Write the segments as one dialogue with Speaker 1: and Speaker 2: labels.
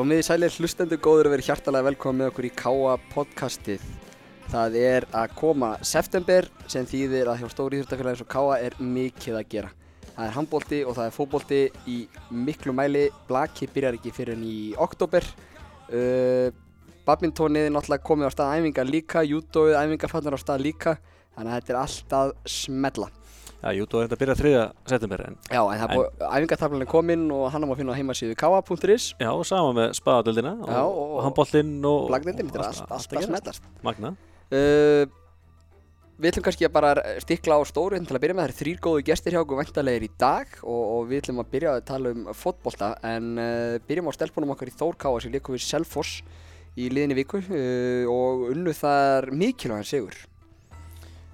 Speaker 1: Komið í sælir hlustendur góður að vera hjartalega velkomin með okkur í Káa podcastið. Það er að koma september sem þýðir að hjá stóri íþjóttafélagi eins og Káa er mikið að gera. Það er handbólti og það er fótbólti í miklu mæli. Blaki byrjar ekki fyrir enn í oktober. Uh, badmintónið er náttúrulega komið á stað æfingar líka, júdóið æfingarfannar á stað líka. Þannig að þetta er alltaf smetla.
Speaker 2: Já, jú, þú er þetta að byrja 3. september en
Speaker 1: Já, en það er æfingartaflan er kominn og hann má finna á heimasíðu káa.is.
Speaker 2: Já, sama með spaðadöldina
Speaker 1: Já,
Speaker 2: og,
Speaker 1: og-
Speaker 2: og handbóltinn og
Speaker 1: Blagdindin, þetta er
Speaker 2: allt-
Speaker 1: allt,
Speaker 2: allt að
Speaker 1: alltaf
Speaker 2: gerast.
Speaker 1: smetlast.
Speaker 2: Magna
Speaker 1: Uh, við ætlum kannski að bara stikla á stóru til að byrja með. Það eru þrýr góðu gestir hjá okkur væntalegir í dag og, og við ætlum að byrja að tala um fótbolta en uh, byrjum á stelpunum okkar í Þórkáa sem leikum við Selfoss í liðinni viku uh, og unnu þar.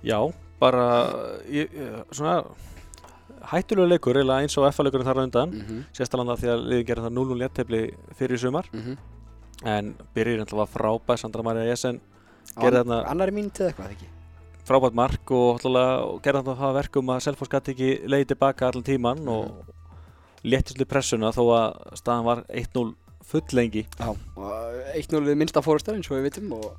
Speaker 2: Já, bara ég, svona hættulegu leikur eiginlega eins og FA-leikurinn þar á undan
Speaker 1: Mm -hmm.
Speaker 2: sérstaklega því að liðin gerði það 0-0 léttefli fyrir í sumar en byrjir var frábæð Sandra Maria þarna-
Speaker 1: Annari mínuti eða eitthvað, ekki?
Speaker 2: frábært mark og, og gerði þetta það að verkum að Selfoss gæti ekki leiði tilbaka allan tíman og léttist við pressuna þó að staðan var 1-0 full lengi
Speaker 1: Já. Og 1-0 við minnsta fórustar eins og við vitum og,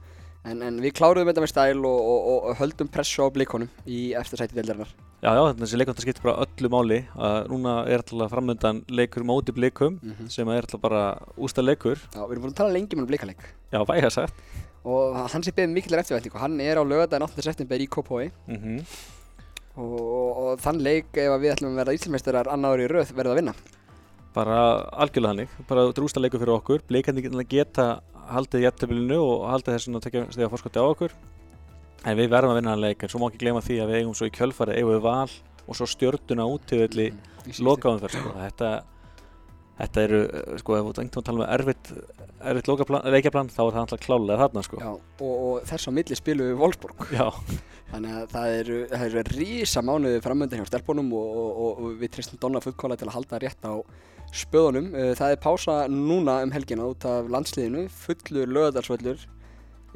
Speaker 1: en, en við kláruðum þetta með stæl og, og, og, höldum pressu á blikonum í eftir sæti deildarinnar.
Speaker 2: Já, já, þessi leikvönda skiptir bara öllu máli. Að núna er alltaf framöndan leikur móti blikum
Speaker 1: Mm
Speaker 2: sem er alltaf bara ústa leikur.
Speaker 1: Já, við erum búin að tala lengi um blikaleg.
Speaker 2: Já, væga sagt.
Speaker 1: Og hann sé beðið mikilvæg eftirvætningu hann er á lögadaginn 8. september í Kópói
Speaker 2: mm
Speaker 1: og, og, og þann leik ef við ætlum að verða íslumeistarar annar ári í röð verðum að vinna.
Speaker 2: Bara algjörlega hannig, bara þetta er ústa leikur fyrir okkur. Blikandi geta haldið jættabilinu og haldið þessum að tekja stiga fórskoti á okkur En við verðum að vinna hann leik en svo má ekki gleyma því að við eigum svo í kjölfari eigum við val og svo stjörnuna útíðvilli lokaumferð sko. þetta, þetta eru, sko, ef þú einhvern veginn tala um erfitt, erfitt leikjaplan þá er það alltaf klálega þarna sko.
Speaker 1: Já, og, og þess á milli spilum við Wolfsburg
Speaker 2: Já,
Speaker 1: þannig að það eru, það eru rísa mánuði framöndan hjá stelpunum og, og, og, og við tristum Donna fullkóla til að halda rétt á spöðunum. Uh, það er pása núna um helgina út af landsliðinu fullur lögadalsvöllur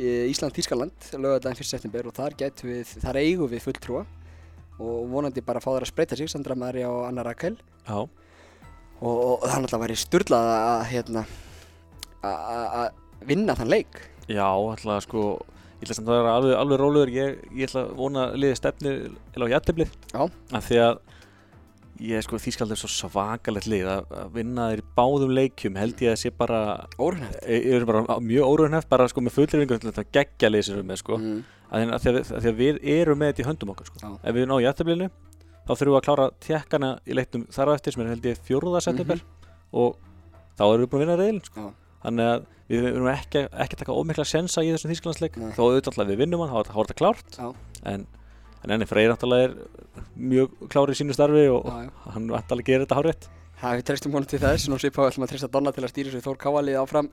Speaker 1: Ísland-Tískaland lögadaginn 1. september og þar við, þar eigum við fulltrúa og vonandi bara fá þær að spreita sig Sandra Maria og Anna Rakel.
Speaker 2: Já,
Speaker 1: og, og það náttúrulega væri sturlað að hérna að- að að vinna þann leik.
Speaker 2: Já, alltaf sko ég ætla samt að vera alveg, alveg rólegur. Ég, ég ætla að vona að liði stefni á jættiblið
Speaker 1: Já.
Speaker 2: af því að ég sko Þískald er svo svakalegt lið að, að vinna þeir í báðum leikjum held ég að sé bara er bara mjög órunnheft bara sko með fullrifingu þetta geggja lið sem við erum með sko.
Speaker 1: Mm.
Speaker 2: að, að, því að, að því að við erum með þetta í höndum okkur sko. Ef við náum jættiblinu þá þurfum við að klára tjekkana í leiknum þar á eftir sem er held ég fjórða september. Og þá erum við búin að vinna reyðin sko. Þannig að við erum ekki, ekki að taka ómikla sensa í þessum Þísklandsleik þó auðvitað við vinnum hann, þá er- þá þetta klárt. En, en enni Freyr náttúrulega er mjög klár í sínu starfi og
Speaker 1: Já, já.
Speaker 2: hann vantalega gerir þetta hárétt
Speaker 1: Það við treystum honum til þess, nú svipað ætlum að treysta Donna til að stýra þessu Þór Kávalið áfram.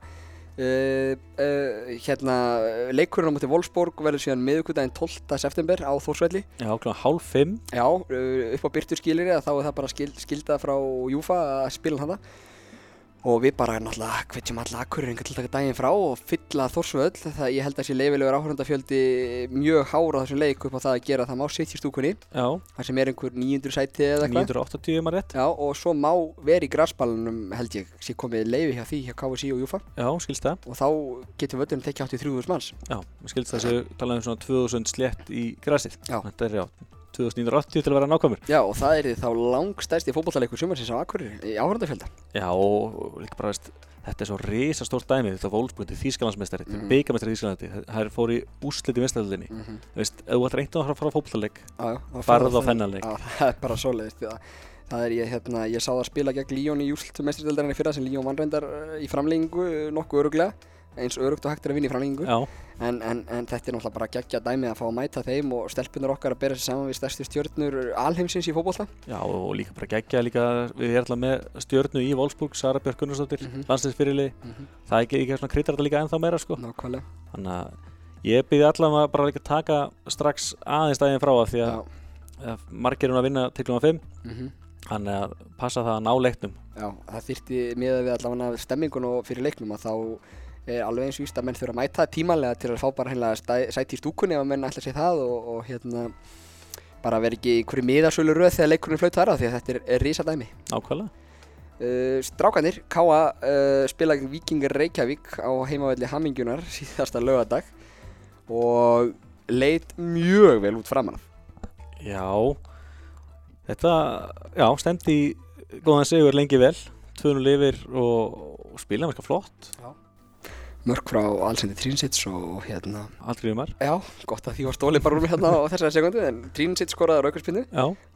Speaker 1: Uh, uh, hérna, leikurinn á móti Wolfsburg verður síðan miðvikudaginn 12. september á Þórsvelli.
Speaker 2: Já, kláðan hálf fimm
Speaker 1: Já, uh, upp á byrtu skilir þá er það bara skil, skildað frá Júfa að spila hann það. Og við bara náttúrulega hvetjum alla akkuringa til að taka daginn frá og fylla Þórsvöll. Það ég held að þessi leifilegur áhörndafjöldi mjög hára þessum leik upp á það að gera það má sitt í stúkunni.
Speaker 2: Já,
Speaker 1: Það sem er einhver 900 sæti eða eitthvað.
Speaker 2: 980 maður rétt
Speaker 1: Já, og svo má vera í grassballunum held ég, sé komið leiði hjá því hjá KFC og Júfa
Speaker 2: Já, skilst það
Speaker 1: og þá getur völlurinn tekið 83.000 manns.
Speaker 2: Já, skilst það sem talaði um svona 2000 slétt í grasið
Speaker 1: Já.
Speaker 2: Þetta er já, 2980 til að vera nákvæmur
Speaker 1: Já, og það er þá langstæsti fótballtaleikur sumarsins á Akureyri í áhörndafjölda.
Speaker 2: Já, og líka bara veist Þetta er svo risa stórt dæmi, þetta er Wolfsburg, þetta er Þýskalandsmeistari, þetta
Speaker 1: Mhm.
Speaker 2: er byggamestari í Þýskalandi, það er fór í úrslit í mestaröldinni.
Speaker 1: Mm -hmm.
Speaker 2: Þú veist, ef þú ætlar einnig að fara á farðu
Speaker 1: það-
Speaker 2: á þennan leik.
Speaker 1: Já, það er bara svoleiðist. Það, það er ég, hérna, ég sá það spila gegn Líón í úslit meistardildarinnar í fyrra sem Líón vann reyndar eh, í framlengingu nokkuð öruglega, eins öruggt og hægt er að vinna í framlengingu. En, en, en þetta er náttúrulega bara geggja dæmi að fá að mæta þeim og stelpunar okkar að bera sér saman við stærstu stjörnur alheimsins í fótbollta.
Speaker 2: já, og líka bara geggja líka, við erum alltaf með stjörnu í Wolfsburg, Sara Björk Gunnarsdóttir,
Speaker 1: Mhm.
Speaker 2: mm -hmm. það er ekki, ekki svona kryddar þetta líka ennþá meira, sko.
Speaker 1: Nákvæmlega.
Speaker 2: Þannig að ég byrði allavega bara líka að taka strax aðeins daginn frá að því að, að margir eru að vinna til klúma 5,
Speaker 1: Mm
Speaker 2: þannig að passa það að ná leiknum.
Speaker 1: Já, það þyrti miðað við allavega stemmingun og fyrir leiknum að þá er alveg eins og víst að menn þurfa að mæta tímanlega til að fá bara stæ- sæti í stúkunni ef að menn ætla sér það og, og hérna bara vera ekki í hverju miðarsölu röð þegar leikurinn flaut þar á því að þetta er, er risa dæmi.
Speaker 2: Nákvæmlega.
Speaker 1: Uh, strákanir, Káa uh, spila gegn Víkingar Reykjavík á heimavelli Hamingjunar síðasta lögadag og leit mjög vel út framan af.
Speaker 2: Já, þetta, já, stemdi í góðan sigur lengi vel, tvönu lifir og, og spila með flott,
Speaker 1: Mörk frá Alsendi Trínsits og hérna,
Speaker 2: aldrei umar,
Speaker 1: já, gott að því var stólið bara úr mig hérna á þessari sekundu en Trínsits skoraði raukarspinnu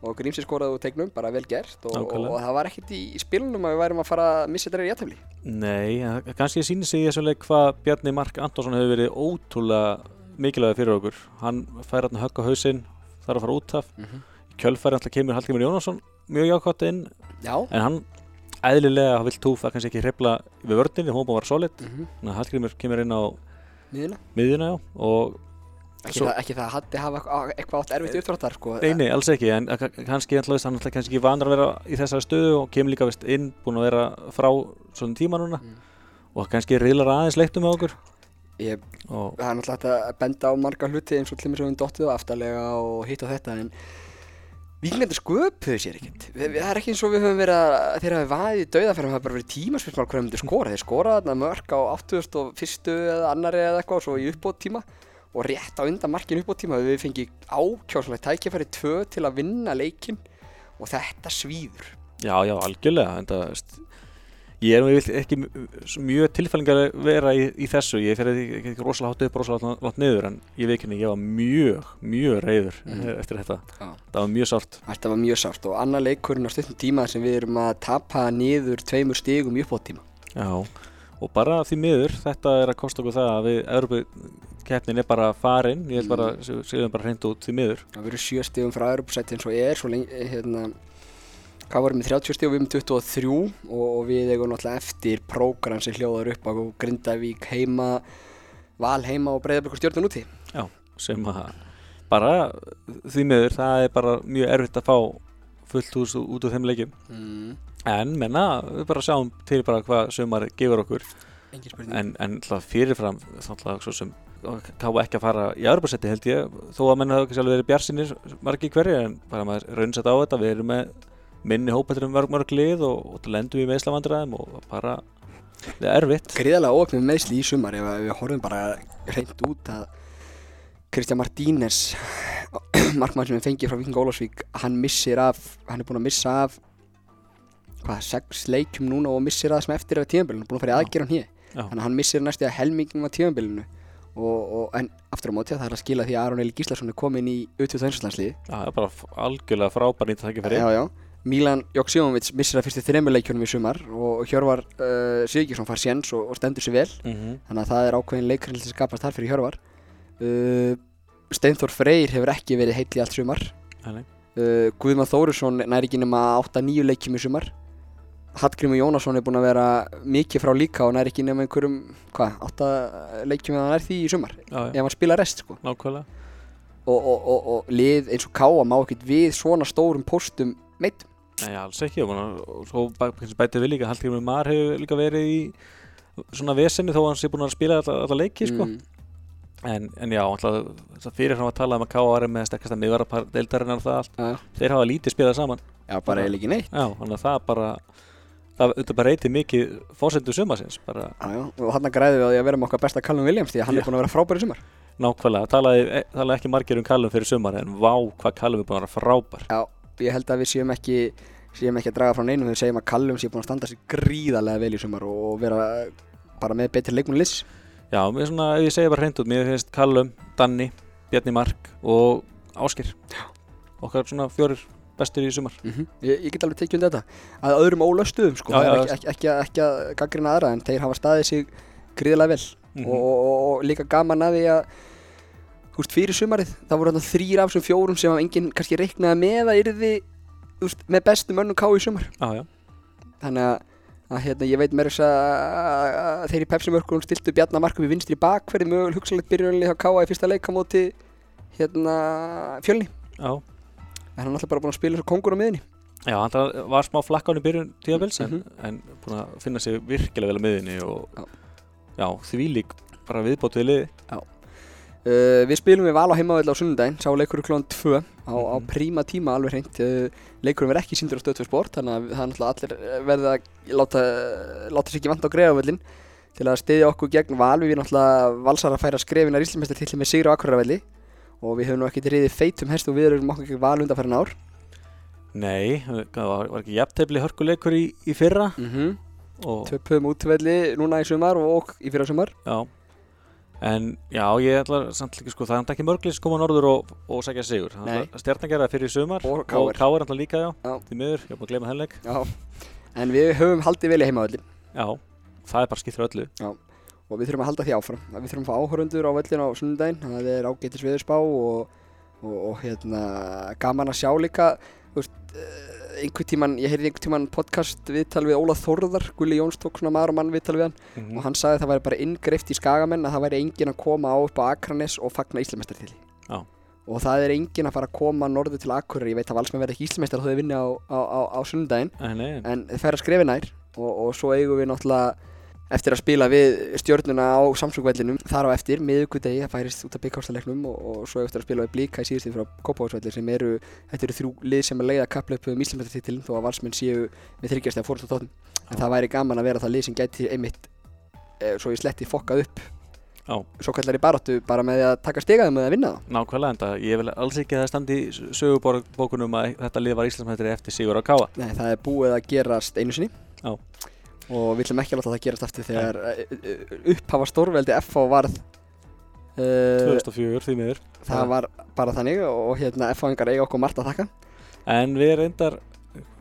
Speaker 1: og Grímsits skoraði úr tegnum, bara vel gert og,
Speaker 2: Nákvæmlega.
Speaker 1: og það var ekkert í, í spilunum að við værum að fara að missa þetta í jættafli.
Speaker 2: nei, en kannski sýnir sig þessu leik hvað Bjarni Mark Antonsson hefur verið ótrúlega mikilvæg fyrir okkur, hann fær hann högg á hausinn, þarf að fara út af,
Speaker 1: Mm -hmm.
Speaker 2: kjölfæri alltaf kemur Hallgrimur Jónasson mjög jákvæmt inn,
Speaker 1: Já.
Speaker 2: en hann eðlilega vill túfa kannski ekki hrefla við vördinni, hún búið að vera solid,
Speaker 1: Mm -hmm.
Speaker 2: þannig að Hallgrimur kemur inn á
Speaker 1: Miðuna.
Speaker 2: miðjuna já, og
Speaker 1: Ekki,
Speaker 2: Svo-
Speaker 1: það, ekki það að Hatti hafa eitthvað- átt erfitt uppdráttar, sko.
Speaker 2: Nei, nei, alls ekki, en ka- kannski veist, hann kannski ekki vanur að vera í þessari stöðu og kemur líka veist, inn, búin að vera frá svona tíma núna
Speaker 1: Mm.
Speaker 2: og kannski riðlar aðeins leiktum með okkur
Speaker 1: Ég,
Speaker 2: og
Speaker 1: það er náttúrulega að benda á marga hluti eins og mér sem við dottið á aftarlega og hitt og þetta en Víkingandur sköpuðu sér ekkert. Við- við- Það er ekki eins og við höfum verið að þeir hafi vaðið í dauðafærum, það hafa bara verið tímaspilsmál hverjum myndir skora. Þeir skoraði þarna mörk á 81. eða annari eða eitthvað og svo í uppbót tíma og rétt á undan markinu uppbót tíma við fengið ákjóðslega tækifæri tvö til að vinna leikinn og þetta svíður.
Speaker 2: já, já, algjörlega ég er nú ekki mjög tilfællingar að vera í, í þessu, ég fer ekki, rosalega hátt upp, rosalega látt niður en ég ekki, ég var mjög, mjög reyður
Speaker 1: Mhm.
Speaker 2: eftir þetta,
Speaker 1: Já.
Speaker 2: það var mjög sárt
Speaker 1: Þetta var mjög sárt og annar leikurinn á stundum tíma sem við erum að tapa niður tveimur stigum í uppbót tíma.
Speaker 2: Já, og bara því miður, þetta er að kosta okkur það að við, Európa keppnin er bara farin, ég held bara,
Speaker 1: Mm.
Speaker 2: séum bara hreint út því miður
Speaker 1: Það verður sjö stigum frá Europasætti eins og er svo lengi, hérna, hvað vorum við 30 stig og við erum 23 og, og við eigum náttúrulega eftir prógram sem hljóðar upp á Grindavík heima, Val heima og Breiðablík og stjórnum úti.
Speaker 2: sem að bara því miður, það er bara mjög erfitt að fá fullt hús út úr þeim leikjum.
Speaker 1: Mm.
Speaker 2: en menna, við bara sjáum til bara hvað sumar gefur okkur. En, en fyrirfram svo sem káfa ekki að fara í Európa-setti held ég, þó að menn hafa ekki sjálf verið bjarsinir margir hverju en bara maður raunsett á þetta, við erum með minni hópættur um mörg mörg lið og, og lendum í meðslavandræðum og bara það er erfitt
Speaker 1: Gríðarlega óöfnum meðsli í sumar ef við horfum bara hreint út að Kristján Martínez, markmann sem við fengið frá Viking Ólafsvík, hann missir af, hann er búinn að missa af hvað, sex leikjum núna og missir það sem eftir af tíðanbílunum, búinn að fara í aðgerðan hér. Þannig að hann missir næstu að helmingum af tíðanbílunu og, og, en aftur á móti það er að skila því að Aron Eli Gíslason er komin í auðvitað einslandsliði.
Speaker 2: Já, það er bara algjörlega frábær nýtt að þekka fyrir
Speaker 1: Já, já. Milan Joksimovic missir það fyrstu þreymur leikjunum í sumar og Hjörvar uh, Sigurðsson far séns og, og stendur sér vel.
Speaker 2: mm -hmm.
Speaker 1: Þannig að það er ákveðin leikurinn sem skapast þar fyrir Hjörvar. Uh, Steinþór Freyr hefur ekki verið heill í allt sumar. Uh, Guðmann Þórisson nær ekki nema 8-9 leikjum í sumar. Hallgrímur Jónasson er búinn að vera mikið frá líka og nær ekki nema einhverjum, hvað, 8 leikjum eða er því í sumar.
Speaker 2: Já,
Speaker 1: Ef hann spila rest, sko.
Speaker 2: nákvæmlega
Speaker 1: Og, og, og, og lið eins og Káa má ekkert við svona stórum póstum meitt.
Speaker 2: Nei, alls ekki og búin svo bætið við líka Hallgrímur Mar hefur líka verið í svona vesenni þó að hann sé búin að spila alla, leiki sko.
Speaker 1: Mm.
Speaker 2: en, en já, alltaf það fyrir hann að tala um að K.A.R. með stekkast að miðvarapar deildarinnar og það allt
Speaker 1: Já,
Speaker 2: þeir hafa lítið spilað saman
Speaker 1: já, bara eiginlega ekki neitt.
Speaker 2: já, þannig að það bara það auðvitað bara reytir mikið fórsendu sumasins bara
Speaker 1: Já, já, og hann græði við að vera með okkar besta Callum Williams því að hann
Speaker 2: Já.
Speaker 1: er búinn að vera frábær í sumar.
Speaker 2: nákvæmlega, talaði, talaði ekki margir um Callum fyrir sumar en vá hvað Callum er búin að vera frábær
Speaker 1: Já, ég held að við séum ekki, séum ekki að draga frá neinum þegar við segjum að Callum sé búinn að standa sig gríðarlega vel í sumar og vera bara með betri leikmenn liss.
Speaker 2: já, svona, ég segja bara hreint út mér finnst Callum, Danni, Bjarni Mark og Áskir okkar svona fjórir bestur í sumar
Speaker 1: Mm ég, ég get alveg tekið um þetta. Að öðrum ólöstuðum, sko,
Speaker 2: Já, já.
Speaker 1: ekki, ekki, ekki, ekki að gaggrina aðra en þeir hafa staðið sig gríðarlega vel
Speaker 2: Mhm.
Speaker 1: og, og, og, og líka gaman að því að þú veist, fyrir sumarið, það voru þarna þrýr af þessum fjórum sem enginn kannski reiknaði með að yrði þú veist, með bestu mönnum ká í sumar.
Speaker 2: Já, já,
Speaker 1: þannig að, að hérna, ég veit mér þess að, að þeir í Pepsi-mörkunum stiltu Bjarnar Markum í vinstri bakverði möguleg hugsanlegt byrjunlega hjá Káa í fyrsta leik á móti hérna fjölni.
Speaker 2: Já.
Speaker 1: En hann er alltaf bara búinn að spila svo kongur á miðinni
Speaker 2: Já, hann var smá flakkan í byrjun tíðabils en,
Speaker 1: Mhm.
Speaker 2: en búin að finna sig virkilega vel á miðinni og
Speaker 1: Já.
Speaker 2: já, því lík bara viðbót við liði
Speaker 1: Uh, við spilum við val á heimavöld á sunnudaginn, sá leikur klón 2 á, á
Speaker 2: Mhm.
Speaker 1: príma tíma alveg hreint. Uh, leikurum er ekki síndur á stöð 2 sport, þannig að það er náttúrulega allir eh, verið að láta, láta sér ekki vant á greiðavöllin til að styðja okkur gegn val. Við erum náttúrulega valsar að færa skrefinar íslumestartilli með sigur á Akureyravelli og við höfum nú ekkert riðið feitum hest og við erum okkur gegn val undanfærin ár.
Speaker 2: Nei, það var, var ekki jafntefli hörkuleikur í, í fyrra
Speaker 1: Mm -hmm. Töpum útvelli núna í sumar og í fyrra sumar.
Speaker 2: já, en já, ég ætla samt líka sko, það er ekki mörglis koma norður og, og segja sigur
Speaker 1: Nei.
Speaker 2: Stjarnan gerði það fyrir sumar
Speaker 1: Og.
Speaker 2: Káir alltaf líka, já,
Speaker 1: Já.
Speaker 2: því miður, ég er búin að gleyma þennleik
Speaker 1: Já. En við höfum haldið vel í heimavöllin.
Speaker 2: Já, það er bara skiptur öllu
Speaker 1: og við þurfum að halda því áfram við þurfum að fá áhörundur á völlin á sunnudaginn það er ágætis viðurspá og, og, og hérna gaman að sjá líka þú veist, eh, einhvern tíman, ég heyrði einhvern tíman podcast viðtal við Ólaf Þórðar Gulli Jóns tók svona maður og mann viðtal við hann
Speaker 2: mm
Speaker 1: og hann sagði að það væri bara inngreift í skagamenn að það væri engin að koma á upp á Akranes og fagna Íslamestartili
Speaker 2: Já.
Speaker 1: og það er engin að fara að koma norður til Akureyri, ég veit að Valsmenn verði ekki Íslamestar þó þau vinni á, á, á, á
Speaker 2: nei,
Speaker 1: en þeir færa skrefi nær og, og svo eigum við náttúrulega eftir að spila við stjörnuna á Samsung-vellinum þar á eftir, miðugudegi, það færist út af bygghástalegnum og, og svo eftir að spila við Blíka í síðustíð frá Kópavóðsvellir sem eru, þetta eru þrjú lið sem að leiða kaplöpu um Íslandmættartitilin þó að valsmenn séu með þryggjastega fórhald á tóttum en það væri gaman að vera það lið sem gæti einmitt e, svo ég sletti fokkað upp
Speaker 2: Já.
Speaker 1: svo kallar í baróttu bara með að taka stigaðum með að vinna það
Speaker 2: nákvæmlega en það, ég vil alls ekki að það standi í sögubókunum að þetta lið var Íslandsmættri eftir Sigur á Káa.
Speaker 1: Nei, það er búið að gerast einu sinni.
Speaker 2: Já.
Speaker 1: Og við ætlum ekki að láta það gerast aftur þegar uh, upphafa stórveldi FH varð uh,
Speaker 2: 2004 því miður.
Speaker 1: það var bara þannig og hérna FH-ingar eiga okkur margt að þakka.
Speaker 2: En við reyndar,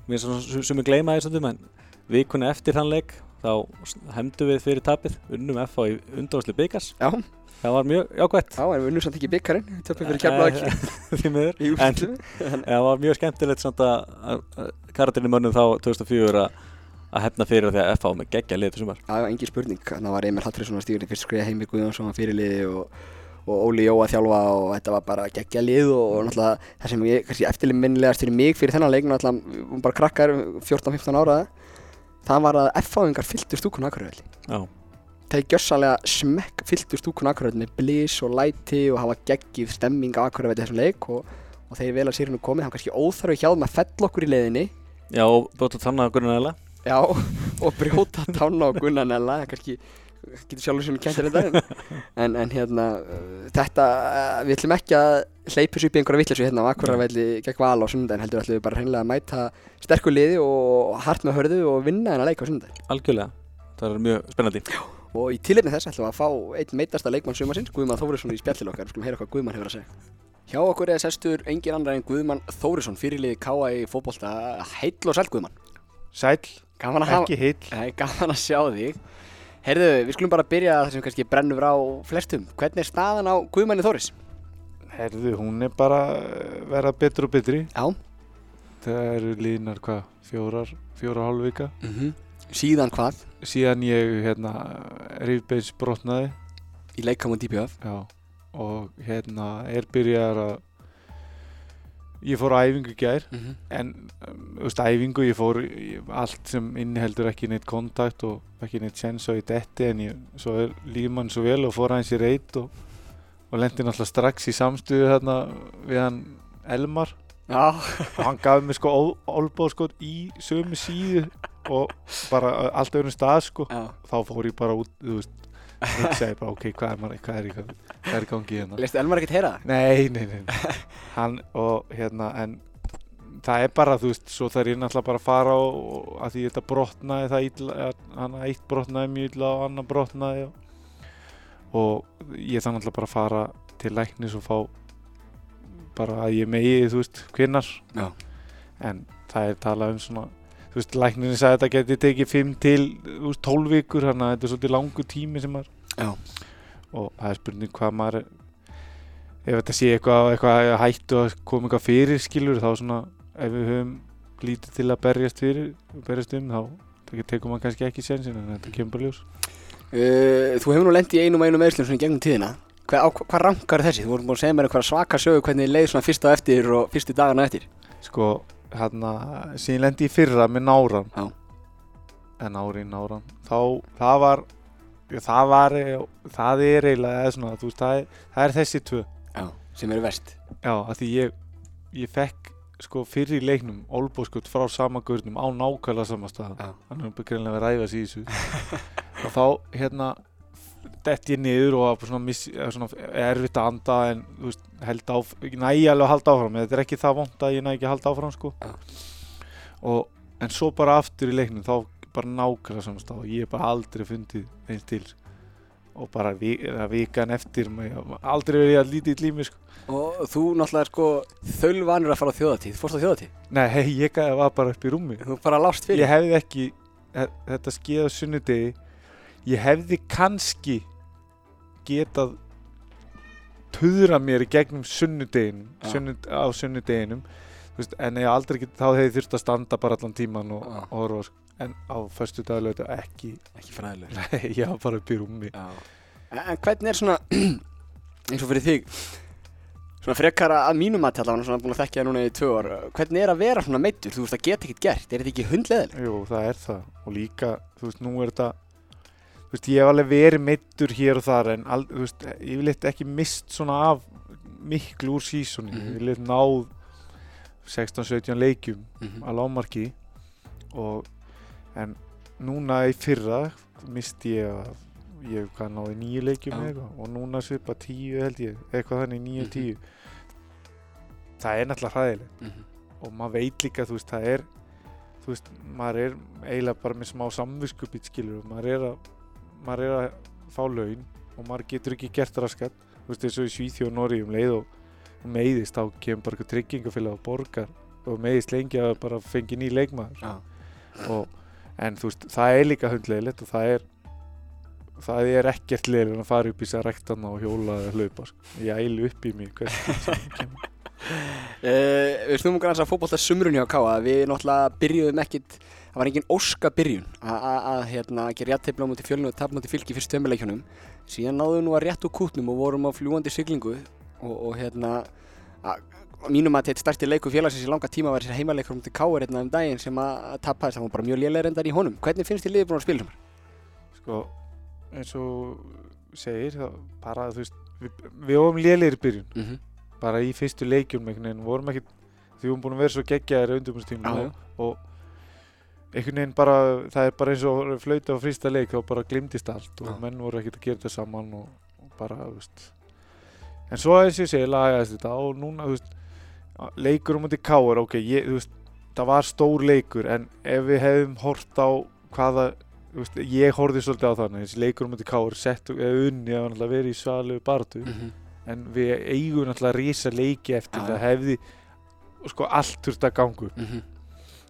Speaker 2: svona sem við gleyma því stundum en vikunni eftir þann leik þá hefndu við fyrir tapið, unnum FH í undáðsli byggas
Speaker 1: Já,
Speaker 2: Það var mjög jákvætt.
Speaker 1: Já, en við unnum samt ekki byggarinn við töpum fyrir kemla ekki
Speaker 2: Því miður. En það var mjög skemmtilegt samt að, karaterinni mönnum þá 2004 að að hefna fyrir því að FH með geggja lið þessum var
Speaker 1: Já, já, engin spurning, þannig að var Emil Hallfriðsson að stýra fyrst skriða heimi Guðjónsson var fyrirliði og, og Óli Jó að þjálfa og þetta var bara geggja lið og, og náttúrulega það sem ég, kannski eftirminnilegast fyrir mig fyrir þennan leik, náttúrulega, vorum bara krakkar 14-15 ára það var að F-fáingar fylltu stúkun Akureyri.
Speaker 2: Já,
Speaker 1: það er gjössalega smekk fylltu stúkun Akureyri með blís og læti og hafa geggið stemming á þessum leik og, og þegar vel að sérinu komið, að
Speaker 2: já og að
Speaker 1: Já, brjóta tána á Gunnanella, það kannski getur sjálfur sem kæntir þetta en, en, en hérna, uh, þetta, uh, við ætlum ekki að hleypa þessu upp í einhverja vittlesu hérna á Akureyravelli gegn val á sunnudaginn, heldur ætlum við bara hreinlega að mæta sterkur liði og hart með hörðu og vinna hennar leik á sunnudaginn.
Speaker 2: Algjörlega, það er mjög spennandi
Speaker 1: Og í tilefni þess ætlum við að fá einn meitasta leikmann sumarsins, Guðmann Þórisson í spjallil okkar, við skulum heyra hvað Guðmann hefur að segja. Hjá okkur er sestur engin annar en Guðmann Þórisson, fyrirliði K.A. í fótbolta, heill og sæl Guðmann. Hafa,
Speaker 3: ekki heill.
Speaker 1: Gaman að sjá þig. Heyrðu, við skulum bara byrja það sem kannski brennur á flestum. Hvernig er staðan á Guðmanni Þóris?
Speaker 3: Herðu, hún er bara að verða betur og betri.
Speaker 1: Já.
Speaker 3: Það eru línar hvað, fjórar, fjórar hálf vika.
Speaker 1: Mm Síðan hvað?
Speaker 3: Síðan ég hérna rifbeins brotnaði.
Speaker 1: Í leikkamum DPF.
Speaker 3: Já. Og hérna er byrjar að ég fór á æfingu í gær
Speaker 1: Mm -hmm.
Speaker 3: en um, veist æfingu ég fór í allt sem inniheldur ekki neitt kontakt og ekki neitt sens á í detti en ég, svo er lífmann svo vel og fór aðeins í reyt og, og lendi náttúrulega strax í samstuðu þarna við hann Elmar
Speaker 1: Já.
Speaker 3: og hann gaf mér sko olbóð sko í sömu síðu og bara allt öðrum stað sko
Speaker 1: Já.
Speaker 3: þá fór ég bara út þú veist og segi bara ok, hvað er, hvað er, hvað er í gangi hérna
Speaker 1: Lestu Elmar ekkert heyra það?
Speaker 3: Nei, nei, nei. Hann og hérna en það er bara, þú veist, svo þarf ég náttúrulega bara að fara og, að því þetta brotnaði það illa, að hann eitt brotnaði mjög illa og annar brotnaði og, og ég þarf náttúrulega bara að fara til læknis og fá bara að ég megi, þú veist, hvinnar
Speaker 1: Já.
Speaker 3: en það er talað um svona þú veist, læknirinn sagði að þetta geti tekið 5 til, þú veist, 12 vikur þannig að þetta er svolítið langur tími sem maður
Speaker 1: Já.
Speaker 3: og það er spurning hvað maður ef þetta sé eitthvað, eitthvað hættu að koma eitthvað fyrir skilur þá svona ef við höfum lítið til að berjast fyrir berjast um þá tekum maður kannski ekki sensin en þetta kemur bara ljós
Speaker 1: Uh, þú hefur nú lent í einum einum meðslum svona í gegnum tíðina. Hvað, á, hvað rankar þessi? Þú vorum búin að segja mér einhverja svaka sögu hvernig leið svona fyrst á eftir og fyrstu dagana eftir.
Speaker 3: sko hérna síðan lendi í fyrra með náran.
Speaker 1: Já.
Speaker 3: en ári náran. Þá það var það var, það er eiginlega svona, veist, það er, það er þessi tvö.
Speaker 1: Já, sem eru verst.
Speaker 3: Já, af því ég, ég fekk sko fyrir í leiknum olbóskut frá sama gurnum á nákvæmlega sama stað.
Speaker 1: Já.
Speaker 3: hann er greinlega að í þessu. Og þá hérna dett ég niður og svona, miss, svona erfitt að anda en veist, held áf ég næ alveg að halda áfram, þetta er ekki það vond að ég næ ekki að halda áfram sko. Og, en svo bara aftur í leiknum þá bara nákvæmlega sama stað og ég hef bara aldrei fundið eins til. Og bara vi, vikan eftir hef aldrei verið að lítið í lími sko.
Speaker 1: Og þú náttúrulega er sko þölvanur að fara á þjóðatíð Fórst á þjóðatíð?
Speaker 3: Nei, hei, ég var bara upp í rúmi. Ég hefði ekki þe- þetta skeið á sunnudegi ég hefði kannski getað tuðra mér í gegnum sunnudeginum
Speaker 1: Já.
Speaker 3: sunnud, á sunnudeginum veist, en ég aldrei get, þá hefði þurft að standa bara allan tíman og, og horfa sko. en á föstu daglötu ekki
Speaker 1: Ekki fræðilegur
Speaker 3: Nei, ég var bara upp í rúmi
Speaker 1: Já. En, hvernig er svona eins og fyrir þig svona frekar að mínum að tala svona búin að þekkja það núna í tvö ár hvernig er að vera svona meittur, þú veist að geta ekkert gert er þetta ekki hundleðileg?
Speaker 3: Jú, það er það og líka, þú veist, nú er þetta veist, ég hef alveg verið meittur hér og þar en, al, veist, ég vil eitthvað ekki mist svona af miklu úr sísoni,
Speaker 1: Mhm.
Speaker 3: ég vil eitthvað náð 16-17 leikjum
Speaker 1: Mm -hmm.
Speaker 3: að lámarki og en núna í fyrra misti ég að ég hvað náði nýju leikjum eða eitthvað og núna svipa tíu held ég eitthvað þannig nýju
Speaker 1: Mhm.
Speaker 3: tíu það er náttúrulega hræðilegt
Speaker 1: Mhm.
Speaker 3: og maður veit líka þú veist það er þú veist maður er eiginlega bara með smá samviskupið skilur og maður er að maður er að fá laun og maður getur ekki gert raskat þú veist og í Svíþjóð og Noregi um leið og meiðist þá kemur bara eitthvað tryggingafélag og borgar og meiðist lengi að bara fengi ný leikmaður
Speaker 1: Já.
Speaker 3: og, en þú veist það er líka hundlegilegt og það er það er ekkert leiðilegt að fara upp í sér rektana og hjóla eða hlaupa sko. ég ælu upp í mig
Speaker 1: Uh, við snúmum granns að fótbolta sumrun hjá Káa við náttúrulega byrjuðum ekkit það var engin óska byrjun að- hérna, gera jættefla á móti fjölinu og tapa á móti fylki fyrst tömuleikjunum síðan náðum við nú að rétt úr kútnum og vorum á fljúandi siglingu og, og hérna að, mínum að þetta stærsti leiku félagsins í langa tíma var þessi heimaleikur mútið Káa hérna um daginn sem að, tapaðist, það var bara mjög lélega reyndar í honum. Hvernig finnst þið liðið búin að spila þessum?
Speaker 3: sko eins og segir það bara þú veist við, við vorum lélegir í byrjun.
Speaker 1: Mm -hmm.
Speaker 3: bara í fyrstu leikjum því við einhvern veginn bara það er bara eins og flauta á fyrsta leik þá bara glimtist allt og
Speaker 1: Já.
Speaker 3: menn voru ekkert að gera þetta saman og, og bara þú veist. En svo eins og ég segi lagaðist þetta og núna þú veist leikur um mútið káar ok ég, þú veist það var stór leikur en ef við hefðum hort á hvaða veist, ég horfði svolítið á þannig þessi leikur um mútið káar sett unni að náttúrulega verið í svalu bartu en við eigum náttúrulega rísa leiki eftir
Speaker 1: Já,
Speaker 3: það hefði sko allt þurft að gangu
Speaker 1: Mhm.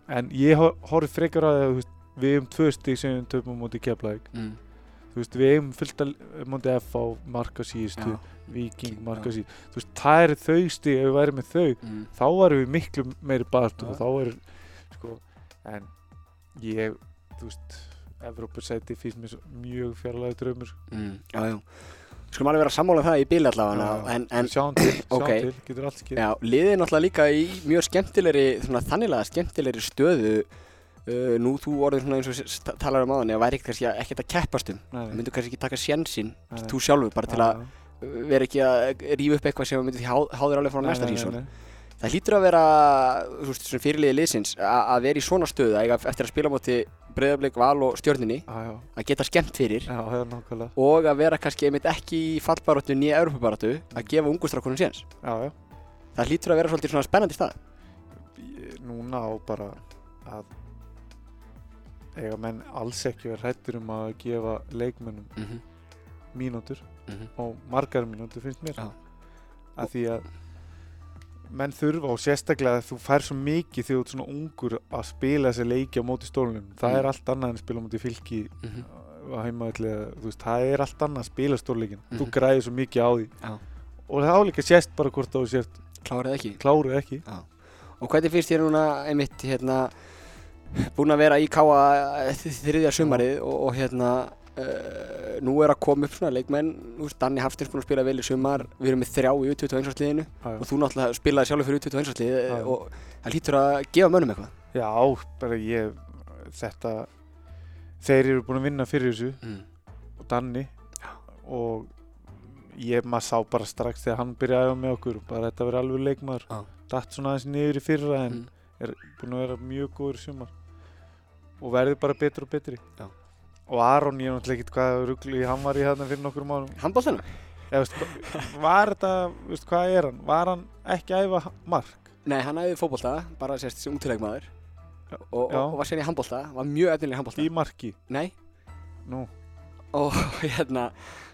Speaker 3: En ég hor- horfði frekar að veist, við hefum tvö stík sem við töfum á móti keflaðik
Speaker 1: Mm.
Speaker 3: þú veist við hefum fullt að móti F á marka síðustu. Viking marka síðustu þú veist það eru þau stík ef við værum með þau
Speaker 1: Mm.
Speaker 3: þá varum við miklu meiri bartu
Speaker 1: Já.
Speaker 3: og þá er sko en ég þú veist Evrópursæti finnst mér mjög fjarlæði draumur
Speaker 1: Mm. Já, já. Skulum alveg vera sammála um það í bíl allavega en, en
Speaker 3: sjáum til, sjáum
Speaker 1: ok.
Speaker 3: til, getur allt skil
Speaker 1: Já, liðið er náttúrulega líka í mjög skemmtilegri, svona þanniglega skemmtilegri stöðu uh, Nú þú orðið svona eins og talar um áðan, eða væri ekkert kannski ekkert að keppast um Það
Speaker 3: nei,
Speaker 1: myndu kannski ekki taka
Speaker 3: nei.
Speaker 1: þú sjálfur, bara til að vera ekki að rífa upp eitthvað sem myndi því há, háður alveg frá næsta sísón. Það hlýtur að vera, svona fyrirliðið liðsins að vera í svona stöðu, að eftir að spila á móti breyðarblik, val og stjörninni
Speaker 3: Já, já,
Speaker 1: að geta skemmt fyrir
Speaker 3: já, nákvæmlega
Speaker 1: og að vera kannski einmitt ekki í fallbaróttu nýja Európabaróttu að gefa ungustrákunum séns
Speaker 3: Já, já
Speaker 1: Það hlýtur að vera svolítið svona spennandi stað
Speaker 3: Núna á bara að eiga menn alls ekki verið hrættur um að gefa leikmennum
Speaker 1: mm -hmm.
Speaker 3: mínútur
Speaker 1: Mm -hmm.
Speaker 3: og margar mínútur finnst mér
Speaker 1: Já.
Speaker 3: að því að menn þurfa og sérstaklega þú fær svo mikið þegar þú ert svona ungur að spila þessi leiki á móti stólunum það
Speaker 1: Mm.
Speaker 3: er allt annað en að spila á móti fylki
Speaker 1: Mhm.
Speaker 3: að heimaðlega, þú veist, það er allt annað að spila stórleikin, þú
Speaker 1: Mhm.
Speaker 3: græðir svo mikið á því
Speaker 1: Já.
Speaker 3: og það álíka sést bara hvort þú sért
Speaker 1: Klárið ekki
Speaker 3: klárið ekki
Speaker 1: Og hvernig finnst þér núna einmitt hérna búin að vera í káa þriðja sumarið og, og hérna uh, nú er að koma upp svona leikmenn veist, Danni Hafstins búin að spila vel í sumar við erum með þrjá í U21 liðinu
Speaker 3: Já, já.
Speaker 1: og þú náttúrulega spilaði sjálfur fyrir U21 lið
Speaker 3: Já, já.
Speaker 1: og það hlýtur að gefa mönnum eitthvað
Speaker 3: Já, bara ég þetta þeir eru búin að vinna fyrir þessu
Speaker 1: mm.
Speaker 3: og Danni og ég maður sá bara strax þegar hann byrjaði að með okkur bara þetta verið alveg leikmaður
Speaker 1: Já.
Speaker 3: datt svona aðeins niður í fyrra en
Speaker 1: Mm.
Speaker 3: er búin að vera mjög góður sumar og verði bara betur og betri
Speaker 1: Já.
Speaker 3: Og Aron ég er náttúrulega ekkert hvað ruggli hann var í hérna fyrir nokkur veist, hva- var þetta, veist, hvað er hann? Var hann ekki að æfa mark?
Speaker 1: Nei, hann hefði fótbolta, bara sérst sem útilegmaður og, og, og var sérni í handbólta, var mjög efnileg í handbólta
Speaker 3: í marki?
Speaker 1: Nei,
Speaker 3: nú,
Speaker 1: og hérna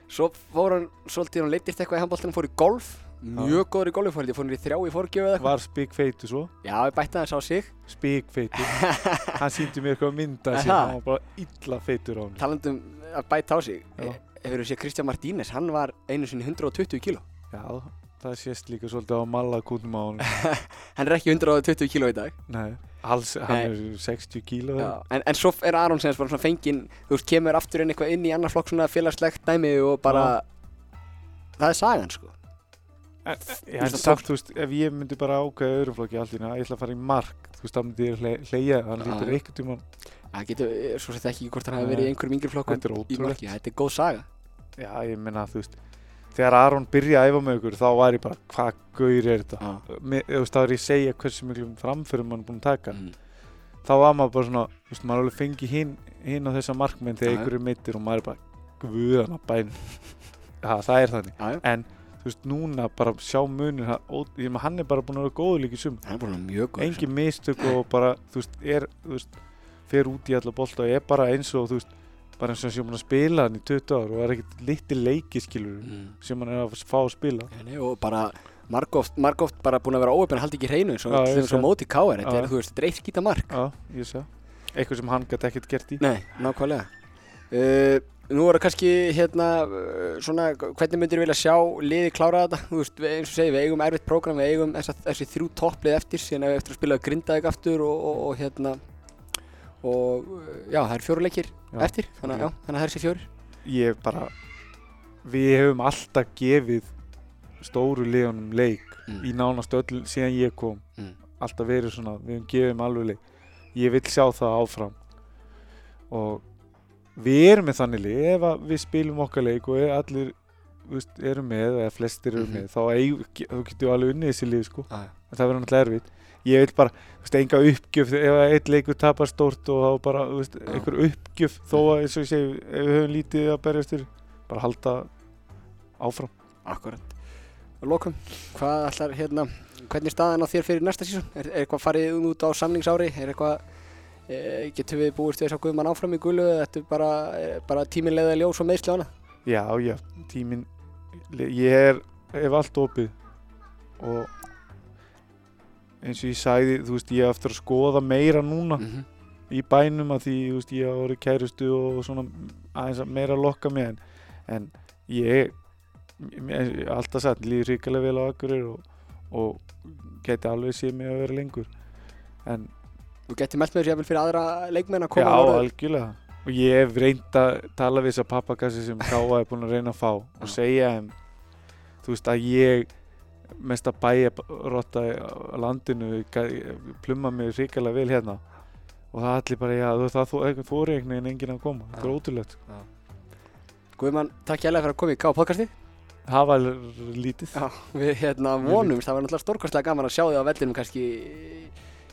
Speaker 1: svo fór hann svolítið hann leittist eitthvað í handbóltanum, fór í golf mjög góður í golfi, fór hann í þrjá í fórgjöf eða eitthvað.
Speaker 3: Var spík feitu svo?
Speaker 1: Já, ég bætti aðeins á sig.
Speaker 3: Spík feitu hann síndi mér eitthvað mynda
Speaker 1: það?
Speaker 3: hann var bara illa feitur á hann
Speaker 1: talandum að bæta á sig.
Speaker 3: Já.
Speaker 1: Hefur þú séð Kristján Martínez, hann var einu sinni 120 kíló.
Speaker 3: Já, það sést líka svolítið á malla kútum á hann
Speaker 1: Hann er ekki 120 kíló í dag.
Speaker 3: Nei, alls, hann
Speaker 1: Nei.
Speaker 3: er 60 kíló.
Speaker 1: Já, en, en svo er Aron sem svona fenginn Þú veist, kemur aftur inn eitthvað inn í annar flokk svona félagslegt dæmi og bara Það er sagan sko Veist, það
Speaker 3: samt, þú veist, ef ég myndi bara ákveða öðrum flokki hérna, ég ætla að fara í mark, þú veist, það myndi ég hle- hleyja, hann
Speaker 1: Já.
Speaker 3: lítur einhvern tímann,
Speaker 1: Það getur, svo sett ekki hvort hafi
Speaker 3: Nei.
Speaker 1: verið einhverjum yngri flokkum
Speaker 3: Þetta er
Speaker 1: í marki, þetta er góð saga
Speaker 3: já, ég meina, þú veist, þegar Aron byrjaði að æfa með ykkur, þá var ég bara, hvað gaur er þetta? Þú veist, þá er ég að segja hversu miklum framförum hann er búinn að taka.
Speaker 1: mm.
Speaker 3: Þá var maður bara svona, þú veist, maður veist, núna bara sjá munir, hann, er bara búinn að vera góður líka í sum.
Speaker 1: hann er búin að vera mjög góð
Speaker 3: engin mistök og bara, þú veist, er, þú veist, fer út í alla bolta og er bara eins og, þú veist, bara eins og sem hann spila hann í 20 ár og er ekkert liti leiki, skilur,
Speaker 1: mm.
Speaker 3: sem hann er að fá að spila.
Speaker 1: Nei, nei, og bara margóft, margóft bara búin að vera óöfn að halda ekki hreinu eins og
Speaker 3: Já,
Speaker 1: til
Speaker 3: ég
Speaker 1: þess að
Speaker 3: sé.
Speaker 1: móti káir þetta er, þú veist, þetta er eitt skýta mark
Speaker 3: Já, ég sé. Eitthvað sem hann gæti ekkert gert í.
Speaker 1: Nei, nákvæmlega uh, Nú það kannski hérna uh, svona, hvernig myndir vilja sjá liði klára þetta, þú veist, eins og segi við eigum erfitt prógram, við eigum þessa, þessi þrjú topplið eftir, síðan ef við eftir að spila grindaðið aftur og, og, og hérna og uh, já, það er fjóruleikir eftir, þannig, að- það er þessi fjórir
Speaker 3: Ég bara, við hefum alltaf gefið stóru liðunum leik
Speaker 1: Mm.
Speaker 3: í nánast öll síðan ég kom.
Speaker 1: Mm.
Speaker 3: Alltaf verið svona, við hefum gefið þeim alveg leik. Ég vil sjá það áfram. Og við erum með þannig lið, ef við spilum okkar leik og allir veist, eru með, eða flestir eru
Speaker 1: Mhm.
Speaker 3: með, þá, eig, þá getum við alveg unnið þessi lið, sko.
Speaker 1: Já.
Speaker 3: En það verður náttúrulega erfitt. Ég vil bara, þú veist, enga uppgjöf, ef eitt leikur tapar stórt og þá bara, þú veist,
Speaker 1: Já.
Speaker 3: einhver uppgjöf, þó að, eins og ég segi, ef við höfum lítið að berjast fyrir, bara halda áfram.
Speaker 1: Akkurat Og lokum, hvað ætlar hérna hvernig er staðan á þér fyrir næsta sísón? Er, er eitthvað farið út á samningsári? Er eitthvað e, getum við búist þess að guðmann áfram í gulu eða þetta er bara, er bara tíminlega ljós og meðsli á hana?
Speaker 3: Já, já, tíminn, ég er, hef allt opið og eins og ég sagði, þú veist, ég hef eftir að skoða meira núna
Speaker 1: -hmm.
Speaker 3: í bænum að því, þú veist, ég hafa verið kærustu og svona aðeins að meira lokka mig en, en ég, ég alltaf sagt, líður hrikalega vel á Akureyri og, og geti alveg séð mig að vera lengur en
Speaker 1: Þú getur meld með þessu jafnvel fyrir aðra leikmenn að
Speaker 3: já,
Speaker 1: koma og orða-
Speaker 3: algjörlega. Og ég hef reynd að tala við þessa pappakassi sem Káa er búin að reyna að fá
Speaker 1: Já.
Speaker 3: og segja þeim þú veist að ég mest að bæja rotta á landinu plumma mig hrikalega vel hérna. Og það allir bara, já, þú- það þú- þú er einhvern veginn enginn að koma, þetta er
Speaker 1: Já.
Speaker 3: ótrúlegt
Speaker 1: Guðmann, takk hjá fyrir að koma í K podcasti.
Speaker 3: Það var lítið,
Speaker 1: Já, við hérna vonum, það var náttúrulega stórkostlega gaman að sjá þig á vellinum kannski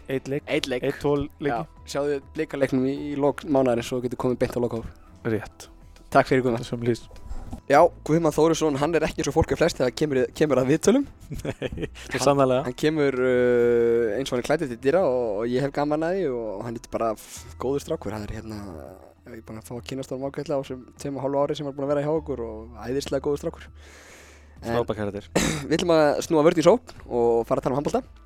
Speaker 3: eitt leik
Speaker 1: eitt leik
Speaker 3: eitt tól
Speaker 1: Já,
Speaker 3: leiki,
Speaker 1: sjá þig bleikaleiknum í, í lók mánaðarins og getur komið beint á lokóf
Speaker 3: rétt
Speaker 1: Takk fyrir Guðmann
Speaker 3: það sem lýst
Speaker 1: Já, Guðmann Þórisson, hann er ekki eins og fólk er flest þegar kemur, kemur að viðtölum
Speaker 2: Nei, svo sannlega.
Speaker 1: Hann kemur uh, eins og hann er klædið til dýra og, og ég hef gaman að því og hann er bara góður strákur. Það er hérna, ég er búin að fá að kynast honum ákveðlega á þessum tveim og hálfu ári sem hann er búin að vera hjá okkur og æðislega góður strákur.
Speaker 2: Frábæk hættir.
Speaker 1: við ætlum að snúa vörð í sókn og fara að tala um handbólta.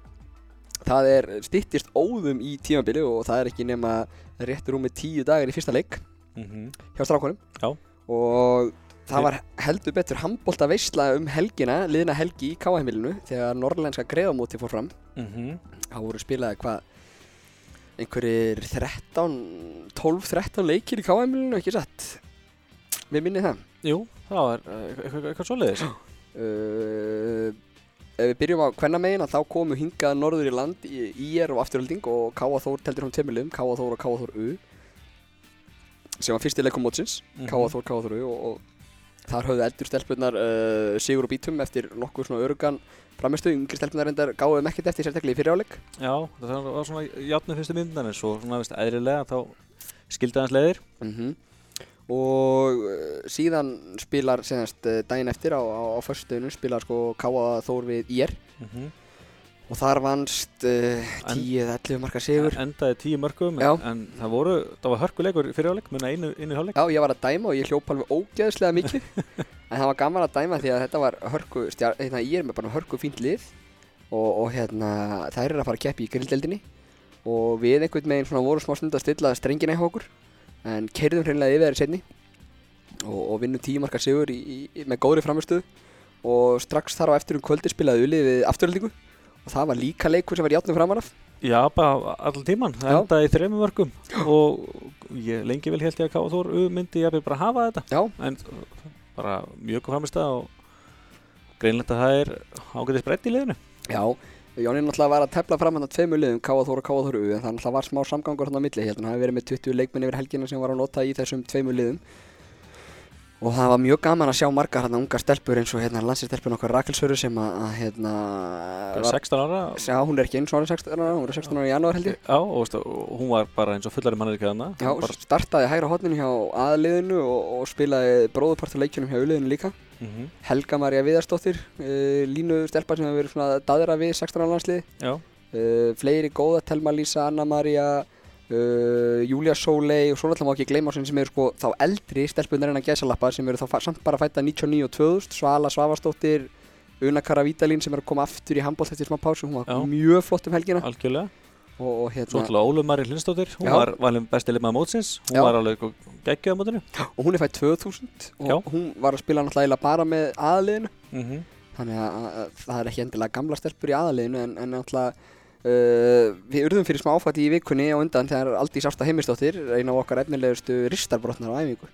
Speaker 1: Það er styttist óðum í tímabili og það er ekki nema réttur rúmið tíu dagar í fyrsta leik
Speaker 2: Mm
Speaker 1: hjá strákunum.
Speaker 2: Já.
Speaker 1: Og það var heldur betur handbólta veisla um helgina, liðna helgi í Káahemilinu þegar norrlænska greiðamóti fór fram.
Speaker 2: -hmm.
Speaker 1: Það voru spilaði hvað einhverjir 13, 12-13 leikir í K.M.linu, ekki satt? Við minnið það.
Speaker 2: Jú, það var uh, eitthvað, eitthvað svoleiðis.
Speaker 1: Uh, ef við byrjum á kvennamegin að þá komu hingað norður í land í IR og afturölding og K.A. Þór teldur hún tveimilum, K.A. Þór og K.A. Þór U. sem var fyrsti leikum mótsins
Speaker 2: Mhm.
Speaker 1: Káa Þór, Káa Þóru og, og þar höfðu eldur stelpunar uh, sigur og bítum eftir nokkuð svona örugan framistu, yngri stelpunar reyndar gáðum ekkert eftir sérstaklega í fyriráleik
Speaker 2: Já, það var svona játnu fyrstu myndan en svo svona veist eðrilega þá skildi hans leiðir
Speaker 1: mm og uh, síðan spilar senast uh, daginn eftir á, á, á förstunum spilar sko Káa Þór við IR
Speaker 2: mm
Speaker 1: og þar vannst uh,
Speaker 2: En-
Speaker 1: 10-11 marka sigur.
Speaker 2: endaði tíu mörgum
Speaker 1: Já.
Speaker 2: en, en það voru, það var hörkuleikur fyrir áleik munna einu, einu hálfleik.
Speaker 1: Já, ég var að dæma og ég hljóp alveg ógeðslega mikið. En það var gaman að dæma því að þetta var hörku hérna, er með bara hörku fínt lið. Og, og hérna, þær eru að fara að keppi í grilldeldinni og við einhvern veginn svona vorum smá stund að stilla strengina í okkur en keirðum hreinlega yfir þeirri setni og, og vinnum tíu marka sigur í, í, með góðri framistöðu og strax þar á eftir um kvöldi spilaði Uli við afturöldingu og það var líka leikur sem var játnum framan af.
Speaker 2: Já, bara allan tíman, það endaði í þreymum mörgum og ég lengi vel held ég að Káa Þór U myndi ég bara hafa þetta.
Speaker 1: Já,
Speaker 2: en bara mjög framist og greinlegt að það er ágæðis breytt í liðinu.
Speaker 1: Já, Jónin náttúrulega var að tefla fram hann að tveimur liðum, Káa Þór og Káa Þór U en það náttúrulega var smá samgangur hann á milli, að hann hafi verið með 20 leikmenn yfir helgina sem var að nota í þessum tveimur liðum. Og það var mjög gaman að sjá margar hann unga stelpur eins og hérna landsistelpun okkar Rakelsöru sem að, að hérna var,
Speaker 2: 16 ára.
Speaker 1: Já, hún er ekki eins og ára 16 ára, hún er 16 ára í janúar held ég.
Speaker 2: Já, og veistu, og hún var bara eins og fullari mannir ekki þarna.
Speaker 1: Já,
Speaker 2: bara,
Speaker 1: startaði hægra hotninu hjá aðliðinu og, og spilaði bróðupartur leikjunum hjá auðliðinu líka
Speaker 2: mm
Speaker 1: Helga Maria Viðarsdóttir, uh, línu stelpa sem hefur verið svona daðra við 16 ára landsliði
Speaker 2: Já,
Speaker 1: uh, fleiri góða, Telma Lísa, Anna Maria uh, Júlia Sóley og svo náttúrulega má ekki gleyma sem eru sko þá eldri stelpunar en að gæsalappa sem eru þá samt bara fætta 99 og 2000 Svala Svavastóttir Una Kara Vítalín sem er að koma aftur í handbólt eftir smá pásu, hún var
Speaker 2: Já.
Speaker 1: mjög flott um helgina.
Speaker 2: Algjörlega
Speaker 1: og, og
Speaker 2: Svo
Speaker 1: hérna,
Speaker 2: ætla Óluf Mari Hlinsdóttir, hún
Speaker 1: Já.
Speaker 2: var valin besti leikmaður mótsins. Hún
Speaker 1: Já.
Speaker 2: var alveg geggjöð á mótinu.
Speaker 1: Og hún er fætt 2000 og
Speaker 2: Já.
Speaker 1: hún var að spila náttúrulega bara með aðliðinu
Speaker 2: mm
Speaker 1: þannig að, að, að það er ekki endilega gamla stelpur í aðaliðinu en, en náttúrulega uh, við urðum fyrir smá áfætti í vikunni og undan þegar Aldís Ásta Heimisdóttir eina af okkar efnilegustu ristarbrotnar á æfingu.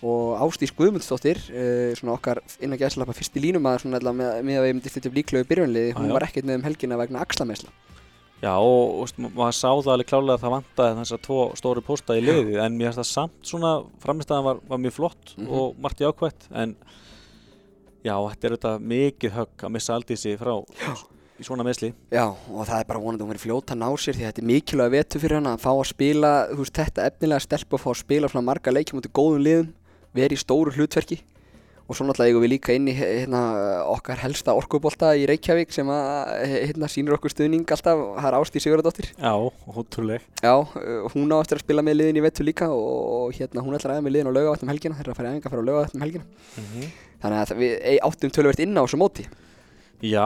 Speaker 1: Og Ástís Guðmundsdóttir uh, svona okkar innan gæðslappa fyrsti línumæður svona allavega með, með að við myndist þetta líklegu byrjunliði, hún var ekkert með um helgina vegna axlamesla
Speaker 2: Já, og, og maður sá það alveg klálega að það vantaði þessar tvo stóru pósta í liði en mér finnst það samt svona framistæðan var, var mjög flott
Speaker 1: Mhm.
Speaker 2: og margt jákvætt en já, þetta er þetta mikið högg að missa Aldísi frá já. í svona meðsli
Speaker 1: Já, og það er bara vonandi að hún verið fljóta að ná sér því að þetta er mikilvæg vetu fyrir hana að fá að spila, þú veist, þetta efnilega stelp og fá að spila svona marga leikjum í góðum liðum, verið í stóru hlutverki og svo náttúrulega eigum við líka inn í hérna, okkar helsta orkubolta í Reykjavík sem að hérna, sýnir okkur stuðning alltaf, það er Ástí Sigurðardóttir.
Speaker 2: Já, ótrúleg.
Speaker 1: Já, uh, hún á eftir að spila með liðin í vetu líka og, hérna, hún ætlar aðeins með liðin á laugavatnum helgina, þeir eru að fara í æfinga fyrir á laugavatnum helgina.
Speaker 2: Mm
Speaker 1: þannig að við áttum töluvert inn á þessu móti.
Speaker 2: Já,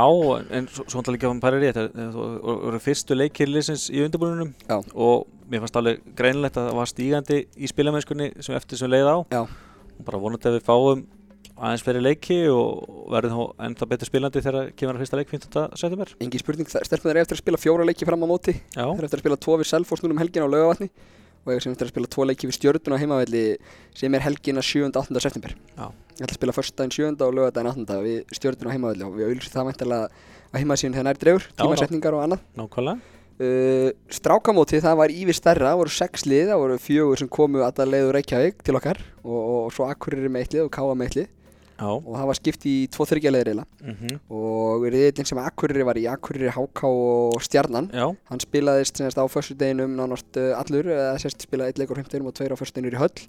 Speaker 2: en svo, náttúrulega ekki að hann pæri rétt það voru fyrstu leikir liðsins í undirbúinunum og mér fannst alveg greinlegt að það var stígandi í spilamennskunni sem eftir sem leið á.
Speaker 1: Já.
Speaker 2: og bara vonandi að við fáum aðeins fleiri leiki og verðum þá ennþá betur spilandi þegar kemur að fyrsta leik 15. september
Speaker 1: Engi spurning, stelpunar er eftir að spila fjóra leiki fram á móti
Speaker 2: Já,
Speaker 1: Þeir eru eftir að spila tvo við Selfoss núna um helgina á laugavatni og sem eftir að spila tvo leiki við stjörnuna á heimavelli sem er helgina 7. og 8. september.
Speaker 2: Já.
Speaker 1: Ég ætla að spila förstdæðin 7. og laugadaginn 8. við stjörnuna á heimavelli og við auðvitað það mæntilega á heimasíðun þegar nær dregur,
Speaker 2: Já,
Speaker 1: tímasetningar og annað. Uh, strákamóti það var ívið stærra, það voru sex lið, það voru fjögur sem komu alla leið úr Reykjavík til okkar og, og svo Akureyri með eitt lið og Káa með eitt lið
Speaker 2: Já,
Speaker 1: og það var skipt í tvo þryggja leiðir eiginlega.
Speaker 2: Mm
Speaker 1: og riðillin sem Akureyri var í Akureyri, HK og Stjarnan
Speaker 2: já,
Speaker 1: Hann spilaðist semst á förstu deginum nánast uh, allur, eða sérst spilaði eitt leikur 15 og tveir á förstu deginur í höll.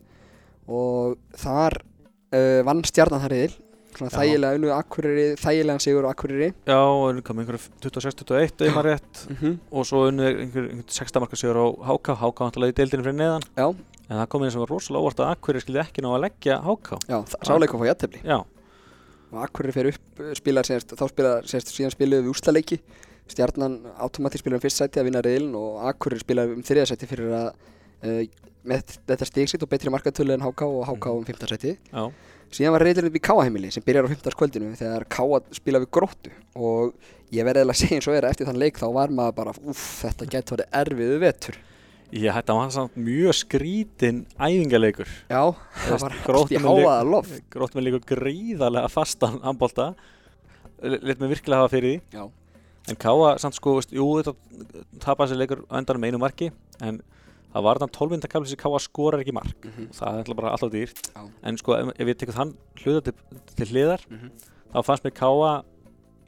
Speaker 1: Og þar uh, vann stjarnan það riðil þægilega unnu Akureyri, þægilegan sigur á Akureyri.
Speaker 2: Já, unnu kom einhverju 26-21 eða maður rétt.
Speaker 1: Mm -hmm.
Speaker 2: og svo unnu einhver, einhver 16 marka sigur á HK HK vantilega í deildinu fyrir neðan.
Speaker 1: Já,
Speaker 2: en það kom inn sem var rosalega óvart að Akkurir skildi ekki ná að leggja HK
Speaker 1: já, sáleikum fá jættefli
Speaker 2: Já,
Speaker 1: og Akureyri fer upp, uh, spilar semst, þá spilar semst, síðan spiluðu við úrslaleiki stjarnan automatík spilar um fyrst sæti að vinna riðilin og Akureyri spilar um þriða sæti fyrir að uh, með þetta stigsitt og betri markatölu en HK og HK um 15 sæti
Speaker 2: já,
Speaker 1: Síðan var upp í Káaheimili sem byrjar á 15. kvöldinu þegar Káa spila við gróttu. Og ég verði eða að segja eins og er að eftir þann leik þá var maður bara, uff, þetta getur verið erfiðu vetur.
Speaker 2: Ég hætti að hann samt mjög skrítin æfingaleikur
Speaker 1: Já, það var allt í háaða loft.
Speaker 2: Grótt með líka gríðarlega fastan handbólta Lit mig virkilega hafa fyrir því
Speaker 1: Já,
Speaker 2: En Káa samt sko, veist, jú þetta tapaði sér leikur á endanum með einu marki en það var þann 12 mynda kapli sem Káa skorar ekki mark
Speaker 1: Mhm.
Speaker 2: það er bara alltaf dýrt
Speaker 1: Já.
Speaker 2: en sko ef, ef ég tekur þann hluta til, til hliðar
Speaker 1: Mhm.
Speaker 2: þá fannst mér Káa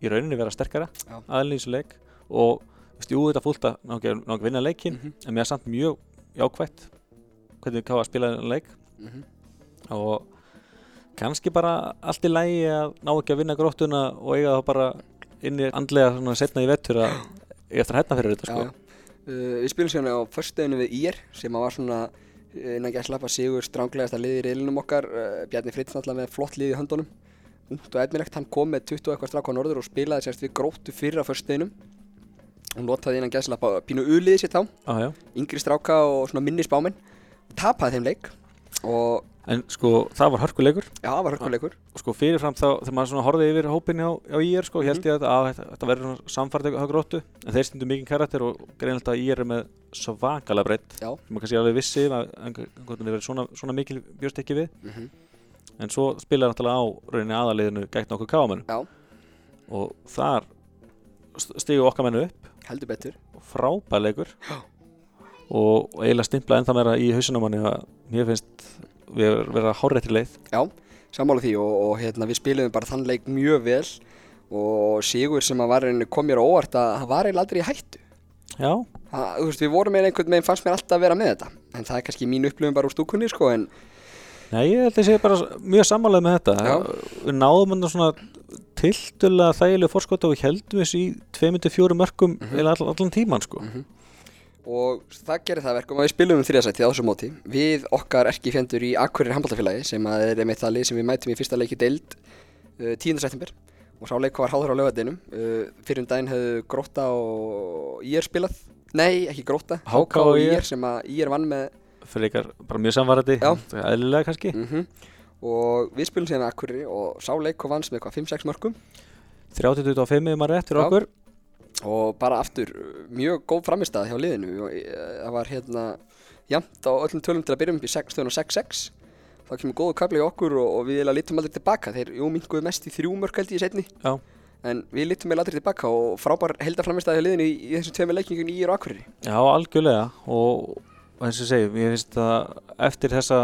Speaker 2: í rauninni vera sterkara aðeins í leik og veist, jú þetta fúlt að ná ekki að vinna leikin
Speaker 1: Mhm.
Speaker 2: en mér er samt mjög jákvætt hvernig Káa spilaði þennan leik
Speaker 1: Mhm.
Speaker 2: og kannski bara allt í lægi að ná ekki að vinna gróttuna og eiga það bara inni andlega svona setna í vettur að eiga eftir að hætna fyrir þetta sko.
Speaker 1: já. Uh, við spilum síðan á förstöðinu við IR sem að var svona uh, innan ekki að slappa sigur stránglegasta liði í reylinum okkar uh, Bjarni Fritz náttúrulega með flott lið í höndunum ungt og efnilegt, hann kom með 20 og eitthvað stráka á norður og spilaði sérst við gróttu fyrir á og notaði innan gæðslappa pínu uliði sitt á
Speaker 2: Já, já.
Speaker 1: yngri stráka og svona minni spáminn tapaði þeim leik og
Speaker 2: en sko það var hörkuleikur.
Speaker 1: Já, það var hörkuleikur.
Speaker 2: Og sko fyrirfram þá þegar maður svona horfði yfir hópinni á, á IR sko, held ég að, að þetta, verður svona samfærdi á gróttu. En þeir stundu mikið karakter og greinilegt að IR er með svakalega breytt
Speaker 1: Já.
Speaker 2: sem maður kannski alveg vissi að einhvern veginn verið svona, svona mikil bjóst ekki við.
Speaker 1: Mm -hmm.
Speaker 2: en svo spilaði náttúrulega á rauninni aðaliðinu gegn okkur káamennu.
Speaker 1: Já.
Speaker 2: og þar stigu okkar mennu upp
Speaker 1: heldur betur.
Speaker 2: Frábær leikur.
Speaker 1: Já.
Speaker 2: og, eiginlega stimplað ennþá meira í hausinum manni að mér finnst við erum verið að háréttri leið
Speaker 1: sammála því og, og hérna, við spilum bara þann leik mjög vel og Sigur sem kom mér á óvart að hann var eiginlega aldrei í hættu.
Speaker 2: Já,
Speaker 1: Ha, þú veist, við vorum með einhvern veginn, fannst mér alltaf að vera með þetta. En það er kannski mín upplifun bara úr stúkunni sko, en
Speaker 2: Nei, ég held að ég sé bara mjög sammálega með þetta.
Speaker 1: Já.
Speaker 2: við náðum hann svona tiltölulega þægilegu fórskot og heldum þessu í 2-4 mörgum mm
Speaker 1: Mhm.
Speaker 2: all, allan tíman sko.
Speaker 1: og það gerir það verkum að við spilum um þriðasætti á þessu móti við okkar erki fjendur í Akureyri handbóltafélagi sem er einmitt það lið sem við mætum í fyrsta leiki deild uh, 10. september og sá leik var háður á lögadeinum uh, fyrir um daginn hefðu Gróta og Ír spilað nei, ekki Gróta,
Speaker 2: HK og ÍR.
Speaker 1: sem að Ír vann með
Speaker 2: fyrir ykkar bara mjög samvarandi eðlilega kannski
Speaker 1: mm og við spilum síðan með Akureyri og sá leik og vanns með hvað 5-6 mörgum
Speaker 2: 30-25 ef maður rétt fyrir okkur.
Speaker 1: Og bara aftur mjög góð framistæð hjá liðinu. Og eh, það var hérna jæmt á öllum tölum til að byrja um í stöðun á 6-6 þá kemur góðu kapli í okkur og, og við lítum aldrei tilbaka. Þeir minguðu mest í þrjú mörk held ég setni
Speaker 2: Já.
Speaker 1: en við lítum eiginlega aldrei tilbaka og frábær heldaframistæð hjá liðinu í, í þessum tveimur leikingum í og Akureyri.
Speaker 2: Já, algjörlega. Og og eins og segi, ég finnst að eftir þessa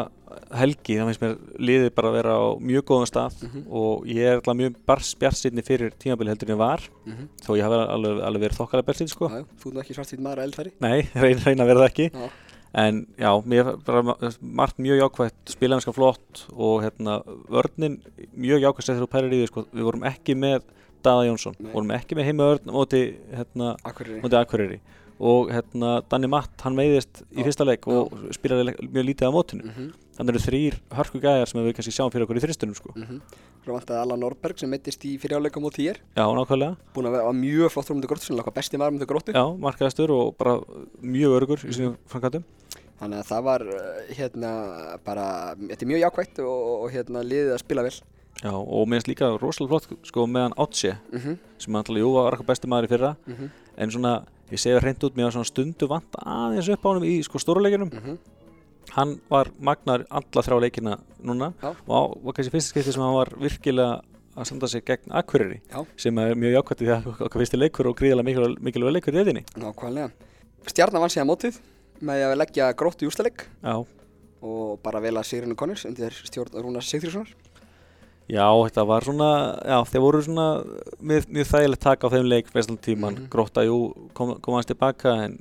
Speaker 2: helgi þá finnst mér liðið bara að vera á mjög góðum stað
Speaker 1: Mhm.
Speaker 2: og ég er alltaf mjög bjartsinni fyrir tímabili heldur en ég var
Speaker 1: mm -hmm.
Speaker 2: þó ég hafi alveg, alveg verið þokkalega bjartsinni sko.
Speaker 1: þú er nú ekki svartfýtt maður að eldfæri
Speaker 2: Nei, reyna, reyna að vera það ekki
Speaker 1: Já.
Speaker 2: En já, mér er bara ma- margt mjög jákvætt, spilaðinska flott og hérna, vörnin mjög jákvætt settur úr pærir í því, sko, við vorum ekki með Daða Jónsson,
Speaker 1: Nei.
Speaker 2: vorum ekki með heima vörn móti, hérna,
Speaker 1: Akureyri
Speaker 2: og hérna, Danni Matt, hann veiðist í fyrsta leik og spilaði le- mjög lítið á mótinu.
Speaker 1: mm -hmm.
Speaker 2: Þannig eru þrýr hörku gæjar sem við kannski sjáum fyrir okkur í þristunum, sko.
Speaker 1: mm -hmm. Svo vantaði Alla Norberg sem meittist í fyrirjáleika móti Ír
Speaker 2: Já, nákvæmlega,
Speaker 1: búin að vera mjög flott rúmöndu gróttu sem okkar besti maður um gróttu
Speaker 2: já, markaðastur og bara mjög örugur í sínum framkvæmdum.
Speaker 1: Þannig að það var uh, hérna bara, þetta er mjög jákvætt og, og hérna liðið að spila vel.
Speaker 2: Já, og mér finnst líka rosalega flott, sko, meðan Átse,
Speaker 1: Mm -hmm.
Speaker 2: sem alltaf, jú, var okkar besti maður í fyrra, en svona, ég segi það hreint út mér að svona stundu vant aðeins upp á honum í sko stóruleikinum hann var magnar alla þrjá leikina núna
Speaker 1: Já.
Speaker 2: og á, var kannski fyrsta skipti sem hann var virkilega að standa sig gegn Akureyri
Speaker 1: Já.
Speaker 2: sem er mjög jákvæmt í því að okkar fyrsti leikur og gríðilega mikilvæg, leikur í eðinni
Speaker 1: Nákvæmlega. Stjarnan vann síðan mótið með að leggja gróttu í
Speaker 2: Já,
Speaker 1: og bara vel að Sigrinu Connors undir stjórn Rúnar Sigþjórssonar.
Speaker 2: Já, þetta var svona já, þeir voru svona mjög, mjög þægilegt taka á þeim leik vestan tíman
Speaker 1: Mhm.
Speaker 2: gróta, jú, kom, kom hans tilbaka en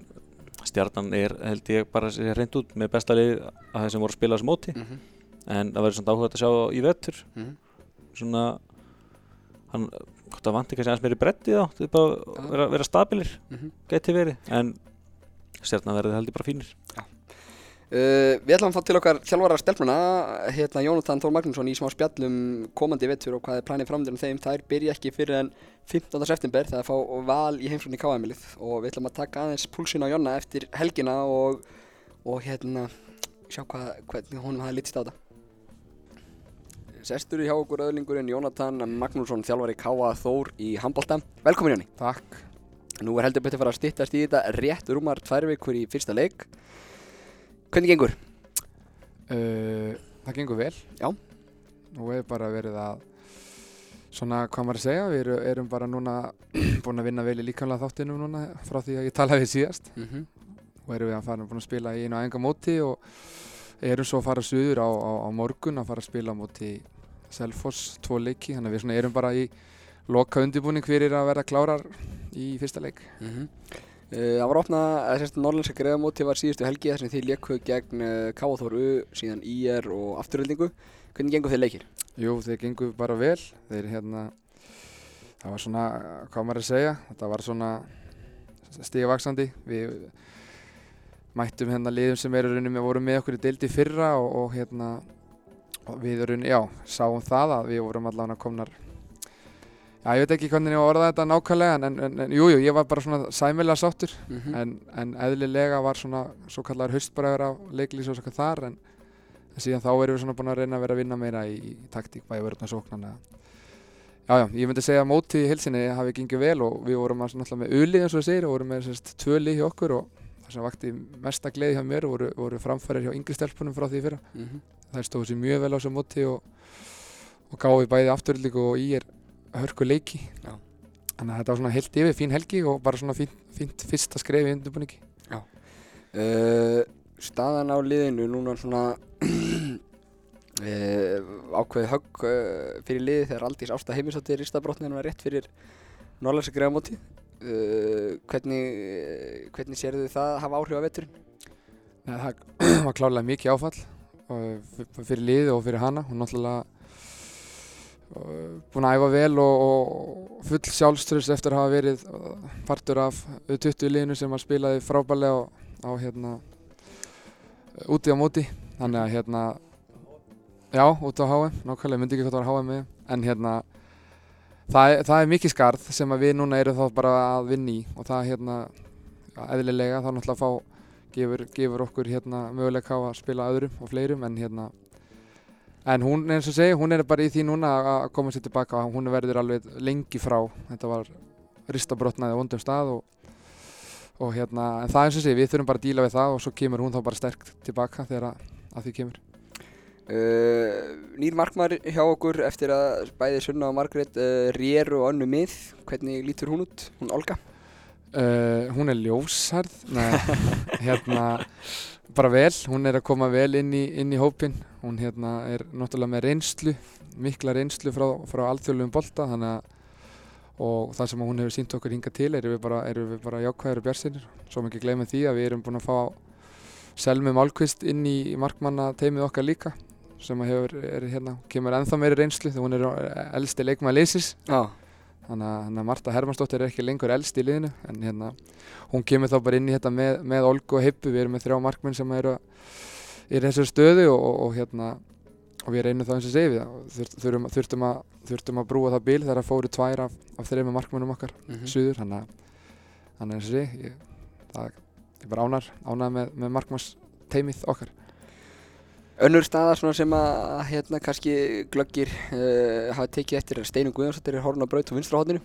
Speaker 2: stjarnan er, held ég, bara reynd út með besta lið að þeim sem voru að spila þessu móti
Speaker 1: Mm -hmm.
Speaker 2: en það verður svona áhugað að sjá í vettur
Speaker 1: Mhm.
Speaker 2: svona hann, hvort það vanti kannski aðeins meiri bretti þá þetta er bara
Speaker 1: Já.
Speaker 2: að vera, vera stabilir
Speaker 1: Mhm.
Speaker 2: geti verið en stjarnan verður heldur bara fínir
Speaker 1: Uh, við ætlum að fá til okkar þjálfara stelpuna, hérna Jónatan Þór Magnússon í smá spjallum komandi vettur og hvað er planið framöndir um þeim. Það byrja ekki fyrir en 15. september þegar fá val í heimsókn í KM-lið og við ætlum að taka aðeins púlsinn á Jonna eftir helgina og, og hérna sjá hvað, hvernig honum hafi litist á þetta. Sestur í hjá okkur öðlingurinn Jónatan Magnússon, þjálfari KA Þór í handbólta. Velkomin Jóni.
Speaker 4: Takk.
Speaker 1: Nú er heldur betur að fara að styttast í þetta rétt rúmar tvær vikur í fyrsta leik. Hvernig gengur?
Speaker 4: Uh, það gengur vel.
Speaker 1: Já.
Speaker 4: Nú hefur bara verið að, svona hvað maður að segja, við eru, erum bara núna búin að vinna vel í líkamlega þáttinum núna frá því að ég talaði við síðast.
Speaker 1: Mm -hmm.
Speaker 4: og erum við að fara að spila í einu aðenga móti og erum svo að fara suður á, á, á morgun að fara að spila móti Selfoss, tvo leiki, þannig að við erum bara í loka undirbúning fyrir að vera klárar í fyrsta leik.
Speaker 1: Mm Það var opnað, eða sérst Norrlandska greiðamóti var síðustu helgi þar sem þið lékkuð gegn uh, Káaþóru, síðan IR og afturöldingu. Hvernig gengur þeir leikir?
Speaker 4: Jú, þeir gengur bara vel, þeir hérna, það var svona, hvað maður að segja, þetta var svona stígavaksandi, við mættum hérna liðum sem eru raunum við vorum með okkur í deildi fyrra og, og hérna, og við raunum, já, sáum það að við vorum allavega komnar, já, ég veit ekki hvernig ég var að orða þetta nákvæmlega, en, en, en jú, ég var bara svona sæmilega sáttur,
Speaker 1: Mm
Speaker 4: en, en eðlilega var svona svo kallar haustbræður á leiklýs og svona þar en, en síðan þá erum við svona búin að reyna að vera að vinna meira í, í taktík bæði vörðna sóknan já já, ég myndi segja að mótið í hilsinni hafi gengið vel og við vorum náttúrulega með ulið eins og það segir og vorum með sérst tvö lið hjá okkur og það sem vakti mesta gleði hjá mér voru, voru framfærir hjá yngri stelpunum frá því fyrra.
Speaker 1: -hmm.
Speaker 4: þær stóðu sér mjög vel á þessu móti og, og gáði bæði afturlíku og í er hörku leiki
Speaker 1: Já.
Speaker 4: þannig að þetta var svona heilt yfir fín helgi og bara svona fínt, fínt fyrsta skref í undirbúningi
Speaker 1: Uh, staðan á liðinu núna svona uh, ákveðið högg uh, fyrir liði þegar Aldís Ásta Heimisóttir ristabrotnin var rétt fyrir Norrlandska greiðamóti. Uh, hvernig, hvernig sérðu það hafa áhrif á veturinn?
Speaker 4: Nei, það var klárlega mikið áfall fyrir liðið og fyrir hana hún náttúrulega búin að æfa vel og, og full sjálfströðs eftir að hafa verið partur af 20 liðinu sem að spilaði frábærlega á, á hérna úti á móti. Þannig að hérna já, út á HM, nákvæmlega, ég myndi ekki hvað það var HM með en hérna það, er- það er mikið skarð sem við núna erum þá bara að vinna í og það hérna eðlilega þá náttúrulega fá gefur, gefur okkur hérna möguleika á að spila öðrum og fleirum en hérna en hún eins og segi, hún er bara í því núna að koma sér tilbaka hún verður alveg lengi frá þetta var ristabrotnaði á vondum stað og, og hérna en það eins og segi, við þurfum bara að díla við það og svo kemur hún þá bara sterk tilbaka þegar að, að því kemur
Speaker 1: Uh, nýr markmaður hjá okkur eftir að bæði Sunna og Margrét uh, réru og önnu mið. Hvernig lítur hún út? Hún Olga?
Speaker 4: Uh, hún er ljósarð, nei, hérna, bara vel, hún er að koma vel inn í, inn í hópin, hún hérna er náttúrulega með reynslu, mikla reynslu frá, frá alþjóðlegum bolta, þannig að, og það sem hún hefur sínt okkur hingað til, erum við bara, erum við bara jákvæðir og björnsinnir, svo mikið gleyma því að við erum búin að fá Selmi Málkvist inn í markmanna teimið okkar líka, sem hefur, er hérna, kemur ennþá meiri reynslu, þegar hún er elsti leikmaður leysis,
Speaker 1: Já.
Speaker 4: Þannig að, Marta Hermannsdóttir er ekki lengur elst í liðinu en hérna, hún kemur þá bara inn í þetta með, með Olgu og Hippu, við erum með þrjá markmenn sem eru í þessari stöðu og, og, og hérna og við reynum þá eins og segið við þurft, þurfum, þurftum, að, þurftum að brúa það bíl þegar að fóru tvær af, af þreymur markmennum okkar
Speaker 1: Mm
Speaker 4: suður, þannig að eins og segið ég, það, er bara ánar, ánar með, með markmanns teimið okkar
Speaker 1: Önnur staða svona sem að hérna kannski glöggir uh, hafa tekið eftir er Steinun Guðjónsdóttir er horfin á braut á vinstrahotninu.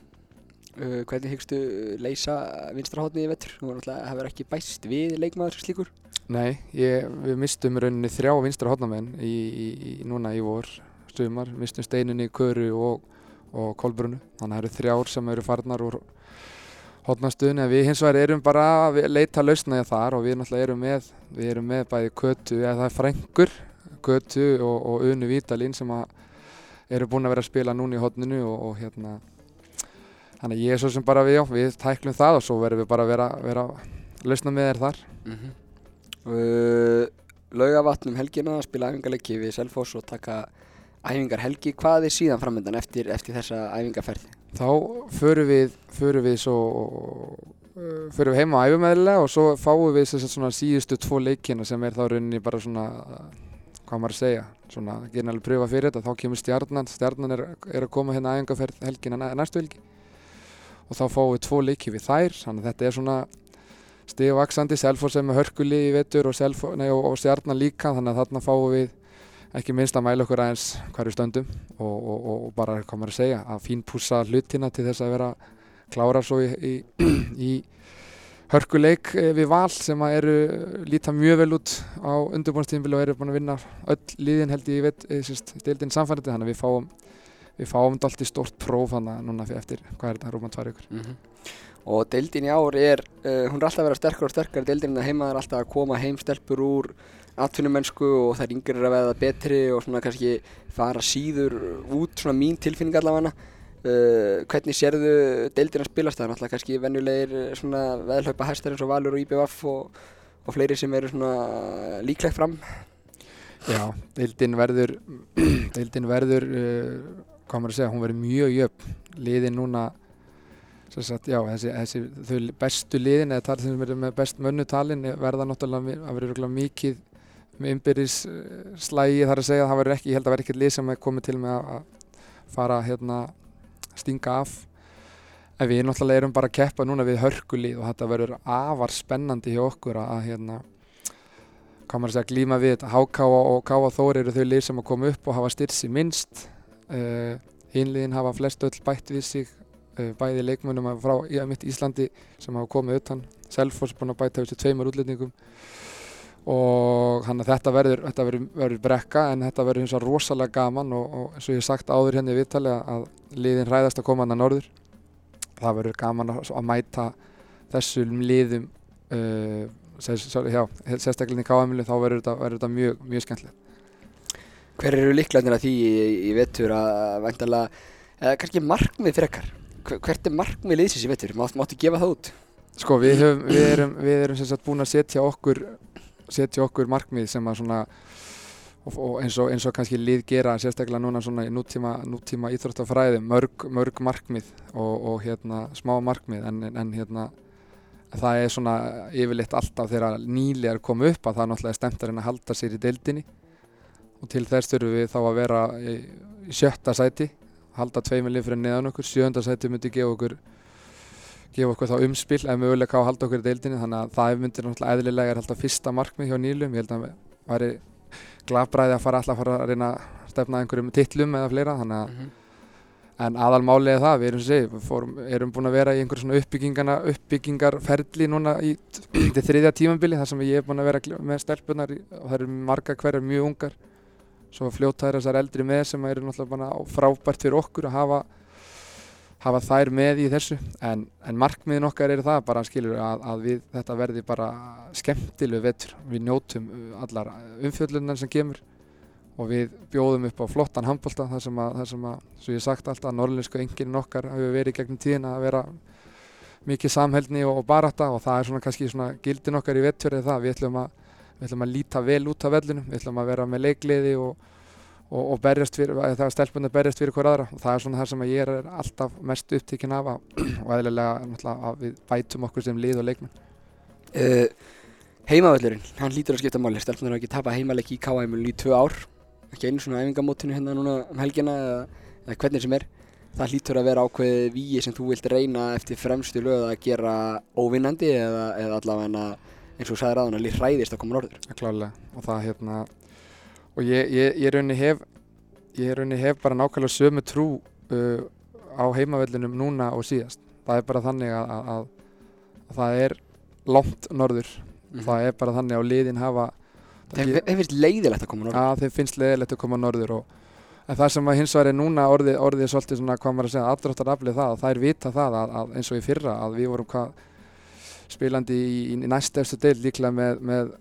Speaker 1: Uh, hvernig hyggstu leysa vinstrahotni í vettur? Hún var náttúrulega hefur ekki bæst við leikmaður slíkur.
Speaker 4: Nei, ég, við mistum rauninni þrjá vinstra hodnamenn í, í, í, núna í vor stumar, mistum Steinunni, Köru og, og Kolbrunu þannig að það eru þrjár sem eru farnar úr hodnastöðunni en við hins vegar erum bara að leita lausna í þar og við náttúrulega erum með við erum með bæði Kötu, eða það er frængur Kötu og, og Unu Vítalín sem að eru búin að vera að spila núna í hodninu og, og hérna þannig að ég er svo sem bara við, já, við tæklum það og svo verðum við bara að vera, vera lausna með þér þar
Speaker 1: Mm -hmm. uh, Laugavatn um helgina, spila æfingarleiki við Selfoss og taka æfingar helgi. Hvað er síðan framöndan eftir, eftir þessa æfingarferði?
Speaker 4: þá förum við, förum við svo förum við heima á æfumæðilega og svo fáum við þess að svona síðustu tvo leikina sem er þá rauninni bara svona hvað maður að segja, svona gerin alveg pröfa fyrir þetta, þá kemur stjarnan stjarnan er, er að koma hérna æfingarferð helgina næ- næstu helgi og þá fáum við tvo leiki við þær þannig að þetta er svona stigvaksandi, Selfoss er með hörkuli í vetur og, og, og stjarnan líka þannig að þarna fáum við ekki minnst að mæla okkur aðeins hverju stöndum og, og, og bara hvað maður að segja að fínpússa hlutina til þess að vera klára svo í, í, í hörkuleik eh, við val sem að eru líta mjög vel út á undirbúinstíðinbili og eru búin að vinna öll liðin held ég veit deildin samfærandi þannig að við fáum við fáum þetta allt í stórt próf þannig að núna eftir hvað er þetta rúman tvær ykkur
Speaker 1: Mm og deildin í ár er, uh, hún er alltaf að vera sterkar og sterkar deildin en heima er alltaf að koma heim stelpur úr atvinnumennsku og þær yngri er að veða betri og svona kannski fara síður út svona mín tilfinning allavega. Uh, hvernig sérðu deildin að spilast? Það náttúrulega kannski venjulegir uh, svona veðlaupa hæstar eins og Valur og IBF og, og fleiri sem eru svona líklegt fram.
Speaker 4: Já, deildin verður, deildin verður, uh, hvað maður að segja, hún verður mjög jöfn. Liðin núna, sagt, já, þessi, þessi þau bestu liðin, eða talið sem eru með best mönnutalin, verða náttúrulega, það verður mikið innbyrðis slægi þar að segja, það verður ekki, ég held að verður ekkert lið sem er komið til með að að fara hérna, stinga af. En við náttúrulega erum bara að keppa núna við hörkulið og þetta verður afar spennandi hjá okkur að, að hérna, maður að segja, glíma við þetta. HK og KV Þór eru þau lið sem að koma upp og hafa styrsi minnst. Uh, Hinliðin hafa flest öll bætt við sig, uh, bæði leikmönnum frá í, mitt Íslandi sem hafa komið utan. Selfoss búinn að bæta sig tveimur útlendingum og hann að þetta verður, þetta verður, verður brekka en þetta verður eins og rosalega gaman og, og eins og ég hef sagt áður hérna í viðtali að, liðin ræðast að koma hann að norður. Það verður gaman að, að mæta þessum liðum uh, sérstaklega í KM-lu þá verður þetta, verður þetta mjög, mjög skemmtilegt.
Speaker 1: Hver eru líklarnir að því í, vetur að væntalega, eða kannski markmið frekar? Hver- Hvert er markmið liðsins í vetur? Mátt, máttu gefa það út?
Speaker 4: Sko við, höfum, við erum, við erum búin að setja okkur, setja okkur markmið sem að svona og, og eins, og, eins og kannski lið gera sérstaklega núna svona í nútíma, nútíma íþróttafræði mörg, mörg markmið og, og hérna smá markmið en, en hérna það er svona yfirleitt alltaf þegar nýlegar koma upp að það er náttúrulega stemt að halda sér í deildinni. Og til þess þurfum við þá að vera í sjötta sæti halda tveimilið fyrir neðan okkur, sjönda sæti myndi gefa okkur gefa okkur þá umspil ef möguleika á að halda okkur í deildinni. Þannig að það myndir náttúrulega eðlilega er alltaf fyrsta markmið hjá nýlum ég held að það væri glabræði að fara alltaf að fara að reyna að stefna einhverjum titlum eða fleira. Þannig að
Speaker 1: Mhm.
Speaker 4: en aðalmálið er það, við erum, sé, við fórum, erum búin að vera í einhver svona uppbyggingarna, uppbyggingarferli núna í þriðja tímambili þar sem ég er búin að vera með stelpunar og það eru margar hverjar mjög ungar. Svo fljótaður þessar eldri með sem eru náttúrulega frábært fyrir okkur að hafa hafa þær með í þessu. En, en markmiðin okkar er það bara skilur að, að við, þetta verði bara skemmtilegu vetur, við njótum uh, allar umfjöllunar sem kemur og við bjóðum upp á flottan handbólta þar sem að, sem að, svo ég sagt alltaf að norðlinsku enginn okkar hefur verið gegnum tíðina að vera mikið samhældni og, og barata og það er svona kannski svona gildin okkar í vetur eða það, við ætlum að við ætlum að líta vel út af vellunum, við ætlum að vera með leikliði og, og, og berjast fyrir, það er stelpunni berjast fyrir hver aðra og það er svona það sem ég er alltaf mest upptíkin af og eðlilega að við bætum okkur sem lið og leikmenn.
Speaker 1: Uh, heimavöllurinn, hann hlýtur að skipta máli. Stelpunar hafa ekki tapað heimaleiki í KM-inu í tvö ár. Ekki einu svona æfingamótinu hérna núna um helgina eða, eða hvernig sem er. Það hlýtur að vera ákveðið víi sem þú vilt reyna eftir fremstu lög að gera óvinnandi eða, eða allavega eins og þú sagðir aðan að lið hræðist að koma norður.
Speaker 4: Klálega og það hérna og ég, ég, ég raunni hef ég raunni hef bara nákvæmlega sömu trú uh, á heimavellinum núna og síðast. Það er bara þannig að, að, að, að það er langt norður. Það er bara þannig að liðin hafa
Speaker 1: Þeim þeim finnst leiðilegt að koma norður.
Speaker 4: að þeim finnst leiðilegt að koma norður og en það sem að hins vegar er núna orðið, orðið svolítið svona hvað maður að segja aðdráttar aflið það að þær vita það að, að eins og í fyrra að við vorum hvað spilandi í, í næst efstu deil líklega með, með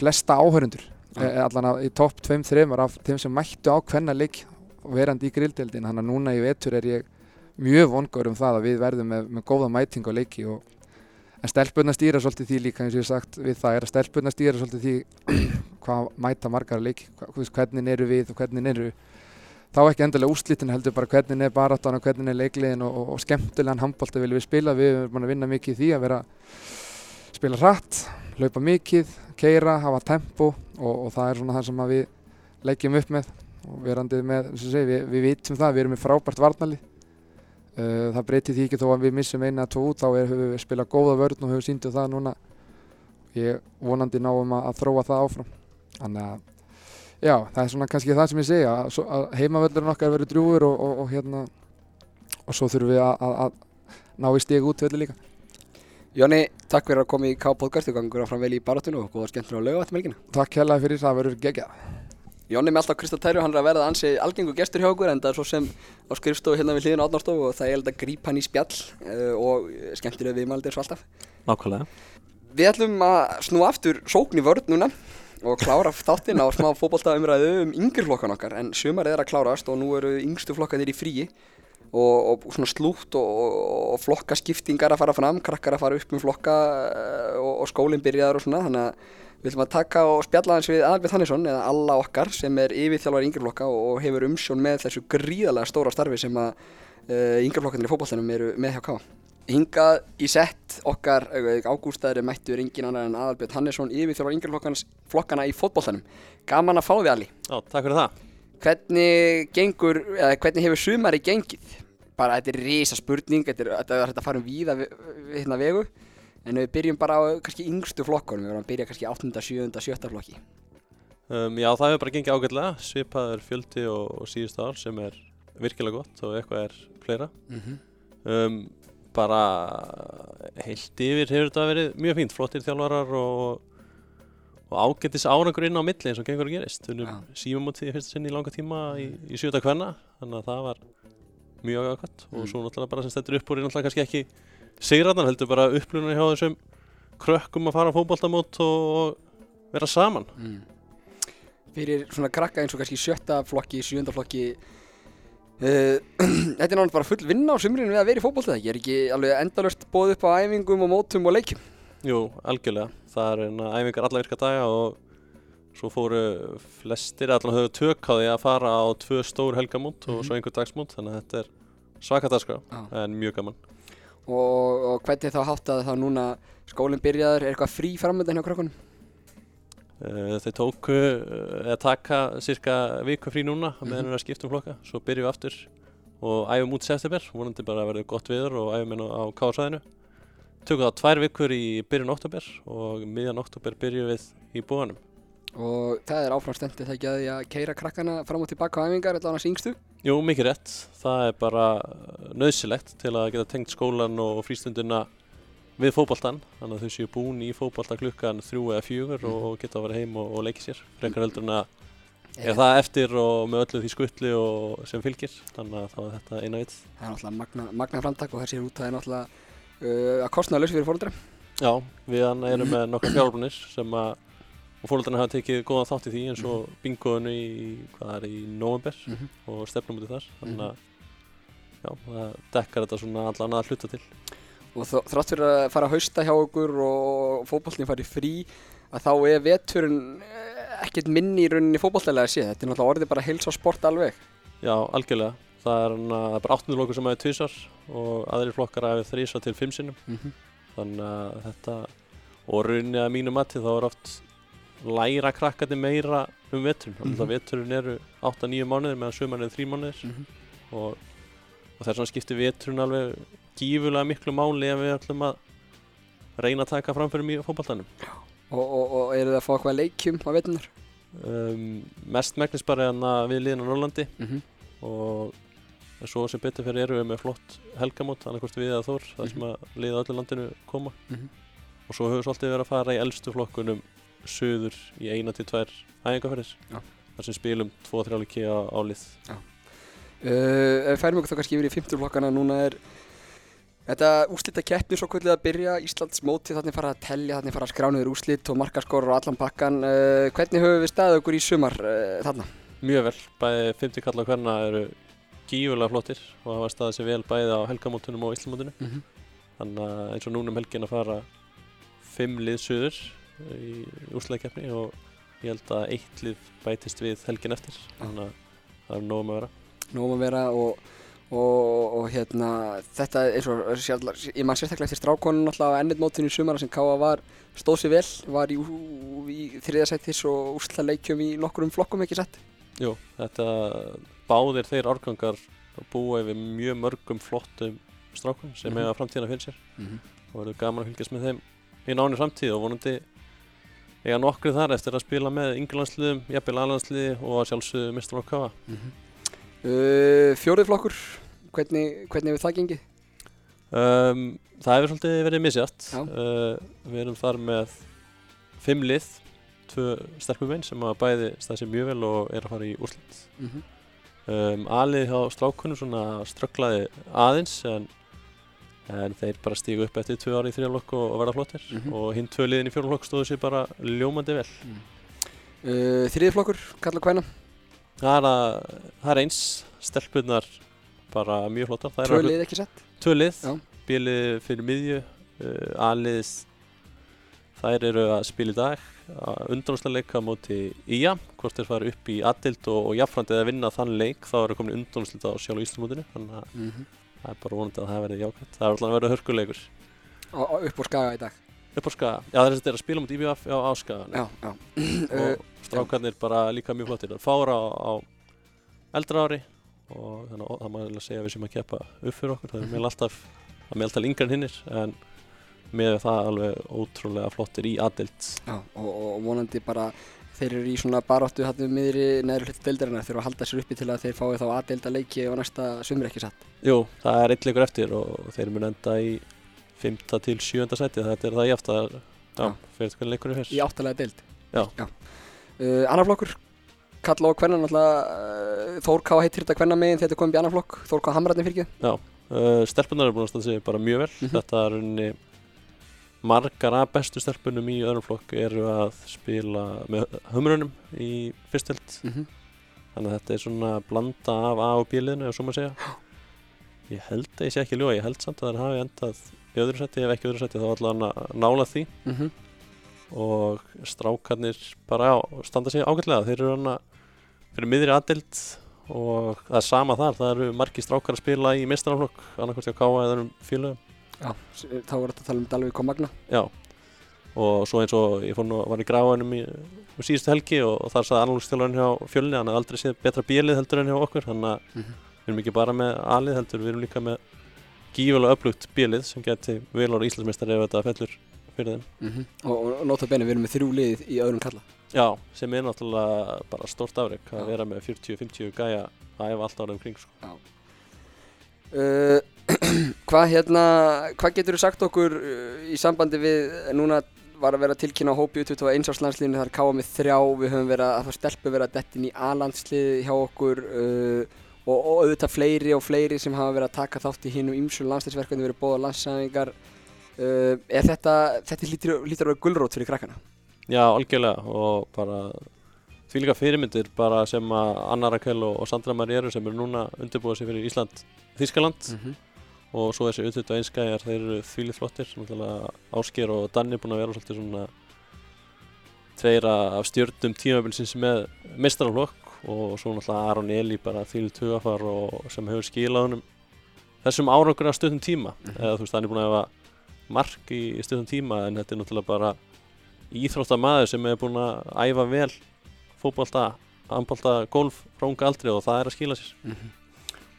Speaker 4: flesta áhörundur allan að í topp 2-3 af þeim sem mættu á hvenna leik verandi í grilldeildin þannig að núna í vetur er ég mjög vongur um það að við verðum með, með góða mæting á leiki og en stelpunna stýra svolítið því líka eins og ég hef sagt við það er að stelpunna stýra svolítið því hvað mæta margar leiki hvernig eru við og hvernig eru þá ekki endilega úrslitin heldur bara hvernig er baráttan og hvernig er leikliðin og, og, og skemmtilegan handbólta viljum við spila. Við erum búin að vinna mikið í því að vera spila hratt, hlaupa mikið keira, hafa tempo og, og það er svona það sem við leggjum upp með. Og verandið með, segi, við, við vitum það, við erum með frábært varnali uh, það breytir því ekki þó að við missum eina að tvo út þá höfum við spilað góða vörn og höfum síndið það núna. Ég vonandi náum að, að þróa það áfram. Þannig að já, það er svona kannski það sem ég segja að, að heimavöllurinn okkar verður drjúgur og, og, og hérna og svo þurfum við að, ná í stig út velli líka
Speaker 1: Jóni, takk fyrir að koma í K-podcast og gangur áfram vel í barátunum og góða skemmtun á lauga eftir melgina.
Speaker 4: Takk hérlega fyrir það verður geggjað
Speaker 1: Jonni með alltaf Kristaf Tæru, hann er að verða ansi algengur gestur hjá okkur en það er svo sem á skrifstofu hérna við hliðin á Átnarstofu og það er að grípa hann í spjall uh, og skemmtilega viðmaldir svo alltaf.
Speaker 2: Nákvæmlega.
Speaker 1: Við ætlum að snú aftur sókn í vörð núna og klára þáttinn á smá fótboltaumræðu um yngri flokkan okkar en sumarið er að klárast og nú eru yngstu flokkanir í fríi og, og svona slútt og, og, flokkaskiptingar að fara fram, krakkar að fara upp með flokka uh, og, og skólinn byrjaður og svona þannig að við ætlum að taka og spjalla hans við Albert Hannesson eða alla okkar sem er yfirþjálfar yngri flokka og hefur umsjón með þessu gríðarlega stóra starfi sem að yngri flokkanir í fótballtænum eru með hjá Ká. Hingað í sett okkar ágústaðri mættur engin annar en Albert Hannesson yfirþjálfar yngri flokkana í fótballtænum. Gaman að fá þig Ali.
Speaker 5: Já, takk fyrir það.
Speaker 1: Hvernig gengur, eða hvernig hefur sumari gengið? Bara þetta er risa spurning, þetta er þetta er að fara um víða við, við hérna vegu en við byrjum bara á kannski yngstu flokkunum, við verðum að byrja kannski 8., 7., 7. flokki.
Speaker 5: Um, já, það hefur bara gengið ágætlega, svipaður fjöldi og, og síðustu ár sem er virkilega gott og eitthvað er fleira.
Speaker 1: Mm -hmm.
Speaker 5: Um, bara heilt yfir hefur þetta verið mjög fínt, flottir þjálfarar og, og ágættis árangur inn á milli eins og gengur að gerist. Við erum símamótið í fyrsta sinni í langa tíma í, í sjöta kvenna, þannig að það var mjög og
Speaker 1: Mm.
Speaker 5: svo náttúrulega bara sem stendur upp úr er náttúrulega kannski ekki sigrannan heldur bara upplunum hjá þessum krökkum að fara á fótboltamót og vera saman.
Speaker 1: Mm. Fyrir svona krakka eins og kannski sjötta flokki, sjönda flokki uh, Þetta er náttúrulega bara full vinna á sumrinu við að vera í fótbolta ekki? Er ekki alveg endalust bóð upp á æfingum og mótum og leikjum?
Speaker 5: Jú, algjörlega. Það er hérna æfingar alla virka daga og svo fóru flestir, allan höfðu tök á því að fara á tvö stór helgamót og
Speaker 1: Mhm.
Speaker 5: svo einhver dagsmót, þannig að þetta er svaka dagskrá,
Speaker 1: Já.
Speaker 5: en mjög gaman.
Speaker 1: Og, og hvernig er þá háttað þá núna skólinn byrjaður, er eitthvað frí framöndan hjá krökkunum?
Speaker 5: Uh, Þau tóku, uh, eða taka cirka viku frí núna
Speaker 1: Mhm.
Speaker 5: meðan við erum að skipta um flokka, svo byrjum við aftur og æfum út september, vonandi bara að verða gott viður og æfum á, á kásaðinu. Tökum það tvær vikur í byrjun oktober og miðjan oktober byrjum við í búanum.
Speaker 1: Og það er áfram stendið það ekki að því að keira krakkana fram og tilbaka á æfingar, allan að syngstu?
Speaker 5: Jú, mikið rétt. Það er bara nöðsilegt til að geta tengt skólan og frístundina við fótboltan. Þannig að þau séu búin í fótbolta klukkan þrjú eða fjögur og geta að vera heim og, og leiki sér. Frekar heldur en að er það eftir og með öllu því skutli sem fylgir. Þannig að þá er þetta eina vit.
Speaker 1: Það er náttúrulega magna, magna framtak og þessi út það er náttúrulega að kostnaða lausi fyrir fólkdra.
Speaker 5: Já, við erum með nokkar fjárbrunir sem að fólkarnir hafa tekið góðan þátt í því eins og bingoðinu í, hvað er, í november
Speaker 1: Mm -hmm.
Speaker 5: og stefnum út í þar. Þannig að já, það dekkar þetta svona allan að hluta til.
Speaker 1: Og þrátt fyrir að fara að hausta hjá okkur og fótballin fari frí að þá er veturinn eh, ekkert minni í rauninni fótballtælega að sé. Þetta er náttúrulega orðið bara heils á sport alveg.
Speaker 5: Já, algjörlega. Það er, bara 8. lokur sem aðeins tvísar og aðrir flokkar aðeins þrísar til 5 sinnum.
Speaker 1: Mm -hmm.
Speaker 5: Þannig að þetta, og rauninni að mínu mati þá er oft læra krakkandi meira um veturinn. Þannig
Speaker 1: Mhm.
Speaker 5: að veturinn eru 8-9 mánuðir meðan sumarinn eru 3 mánuðir
Speaker 1: Mm
Speaker 5: og, og þess vegna skiptir veturinn alveg gífulega miklu máli ef við ætlum að reyna að taka framfyrir mjög fótballtanum.
Speaker 1: og, og, og eru það að fá eitthvað leikjum á vetunar?
Speaker 5: Um, mest megnist bara en að við liðin á Norrlandi
Speaker 1: Mm -hmm.
Speaker 5: og svo sem betur fyrir erum við með flott helgamót, annarkvort við eða Þór þar sem að liða öllu landinu koma
Speaker 1: Mhm.
Speaker 5: og svo höfum við svolítið verið að fara í eldstu flokkunum söður í eina til tvær æfingarferðir
Speaker 1: Já.
Speaker 5: þar sem spilum 2-3 leiki á, á lið
Speaker 1: Uh, við færum okkur þá kannski yfir í 50 flokkana, núna er þetta úslita keppni svo kvöldið að byrja, Íslands móti þannig fara að tellja, þannig fara að skrániður úslit og markaskorur og allan pakkan. Uh, hvernig höfum við staðið okkur í sumar uh, þarna?
Speaker 5: mjög vel, bæði 50 kalla hverna eru gífulega flottir og hafa staðið sér vel bæði á helgamótunum og Íslamótinu
Speaker 1: Mm -hmm.
Speaker 5: þannig að eins og núna um helgin að fara 5 lið söður í úrslagkeppni og ég held að eitt lið bætist við helgin eftir þannig að það er nóg um að vera
Speaker 1: Nóum að vera og, og, og hérna, þetta er og, sjálf, ég man sérstaklega eftir strákonun alltaf á ennið mótinu í sumara sem Káa var, stóð sér vel, var í, í þriðasættis og úrsla leikjum í nokkurum flokkum ekki satt.
Speaker 5: Jú, þetta báðir þeir árgangar búa yfir mjög mörgum flottum strákum sem
Speaker 1: Mhm.
Speaker 5: eiga framtíðina fyrir sér
Speaker 1: Mm -hmm.
Speaker 5: og verður gaman að fylgjast með þeim í náni framtíð og vonandi eiga nokkru þar eftir að spila með yngurlandsliðum, jafnvel aðlandsliði og sjálfsögðu mistur á kafa.
Speaker 1: uh, Fjórið flokkur, hvernig, hvernig hefur það gengið?
Speaker 5: Um, það hefur svolítið verið misjátt.
Speaker 1: Já.
Speaker 5: Uh, við erum þar með fimm lið, tvö stelpumenn sem að bæði stað sér mjög vel og er að fara í úrslit. Um, Alið hjá strákunum svona strögglaði aðeins en, en þeir bara stígu upp eftir tvö ári í þrjálokk og, og verða flottir
Speaker 1: Mhm.
Speaker 5: og hinn tvö liðin í fjórlokk stóðu sér bara ljómandi vel.
Speaker 1: Uh, Þriðiflokkur, kalla hvæna,
Speaker 5: Það að, það er eins, stelpunar bara mjög flottar.
Speaker 1: Tvö lið ekki sett.
Speaker 5: Tvö lið, bílið fyrir miðju, uh, A-lið, þær eru að spila í dag, undanúslega leika móti IA, hvort þeir fara upp í aðdild og, og jafnframt eða vinna þann leik þá eru komin undanúslega á sjálf Íslandmótinu, þannig að
Speaker 1: Mm
Speaker 5: það er bara vonandi að það verði jákvæmt. Það er alltaf að verða hörkuleikur.
Speaker 1: og, og upp á skaga í dag.
Speaker 5: Upp á skaga, já er þess að að spila móti IBF á, skaga og strákarnir bara líka mjög flottir. Það fára á, á eldra ári og þannig að það maður að segja að við sem að keppa upp fyrir okkur. Það er meðal alltaf meðaltal yngre en hinnir en með það alveg ótrúlega flottir í aðdild.
Speaker 1: já, og, og vonandi bara þeir eru í svona baráttu hattum miðri neðri hluti deildarinnar þurfa að halda sér uppi til að þeir fái þá aðdeilda leiki og næsta sumur ekki satt.
Speaker 5: Jú, það er eitt leikur eftir og þeir mun enda í 5. til 7. seti. Þetta er það jáft að, já,
Speaker 1: Já.
Speaker 5: fyrir hvernig leikurinn er
Speaker 1: Í
Speaker 5: fyrst.
Speaker 1: áttalega deild.
Speaker 5: Já.
Speaker 1: Uh, annar flokkur, kalla og kvenna náttúrulega uh, Þór K. heitir þetta kvenna megin þegar þetta komið í annar flokk, Þór K. Hamratni fyrir ekki.
Speaker 5: Uh, stelpunar eru búin að standa sig bara mjög vel.
Speaker 1: Mhm.
Speaker 5: Þetta er unni margar af bestu stelpunum í öðrum flokk eru að spila með humrunum í fyrstild.
Speaker 1: Mm -hmm.
Speaker 5: Þannig að þetta er svona blanda af A og B liðinu ef svo maður segja. Ég held að ég sé ekki ljúa, ég held samt að það hafi endað í öðru seti, ef ekki öðru seti þá allan að nála því
Speaker 1: Mhm.
Speaker 5: og strákarnir bara já, standa sig ágætlega. Þeir eru hana fyrir miðri aðdild og það er sama þar, það eru margir strákar að spila í meistaraflokk, annarkvæmst hjá Káa eða öðrum félögum.
Speaker 1: Já, s- þá var þetta að tala um Dalvík og Magna.
Speaker 5: Já, og svo eins og ég fór nú, var í gráðanum í um síðustu helgi og, og þar saði annálugstjálfarinn hjá fjölni, hann hafði aldrei séð betra bílið heldur en hjá okkur, þannig að
Speaker 1: Mhm.
Speaker 5: við erum ekki bara með alið heldur, við erum líka með gífulega upplugt bílið sem geti vel ára Íslandsmeistari ef þetta fellur fyrir þeim.
Speaker 1: Mm Og, og nota bene, við erum með þrjú lið í öðrum kalla.
Speaker 5: Já, sem er náttúrulega bara stórt afrek
Speaker 1: Já.
Speaker 5: að vera með 40-50 gæja að æfa allt árið umkring sko.
Speaker 1: Uh, hvað hérna, hvað getur þú sagt okkur uh, í sambandi við, núna var að vera tilkynna á hópi 21 árs landslíðinu, það er káa með þrjá, við höfum verið að, að fá stelpu verið að dettin í A-landslið hjá okkur uh, og, og auðvitað fleiri og fleiri sem hafa verið að taka þátt í hinnum ýmsu landsliðsverkefni, verið bóða landsæfingar. Uh, er þetta, þetta lítur, lítur að vera gullrót fyrir krakkana?
Speaker 5: Já, algjörlega og bara því líka fyrirmyndir bara sem að Anna Rakel og, og Sandra Marí eru sem eru núna undirbúið sig fyrir Ísland Þískaland
Speaker 1: -hmm.
Speaker 5: Og svo þessi auðvitað einskæjar þeir eru þvílið flottir. Ásker og Danni búin að vera svolítið svona tveira af stjörnum tímabilsins með mestaraflokk og svo náttúrulega Aron Eli bara þvílið tugafar og sem hefur skilað honum þessum árangur af stöðum tíma.
Speaker 1: Mhm.
Speaker 5: eða þú veist hann er búin að hefa mark í stöðum tíma en þetta er náttúrulega bara íþróttamaður sem er búin að æfa vel fótbolta, handbolta, golf frá unga aldri og það er að skila sér.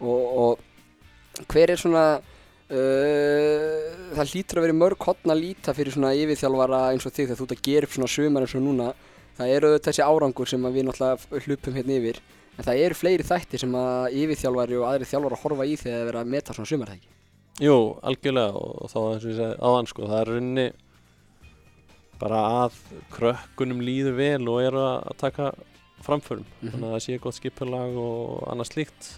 Speaker 1: Og, og hver er svona uh, það hlýtur að vera mörg hotn að líta fyrir svona yfirþjálfara eins og þig þegar þú ert að gera upp svona sumar eins og núna. Það eru þessi árangur sem við náttúrulega hlupum hérna yfir. En það eru fleiri þættir sem að yfirþjálfari og aðri þjálfar að horfa í þegar það er verið að meta svona sumartæki.
Speaker 5: Jú, algjörlega og þá eins og ég segi áðan sko, það er rauninni bara að krökkunum líður vel og eru að taka framförum.
Speaker 1: Mhm.
Speaker 5: þannig að það sé gott skipulag og annað slíkt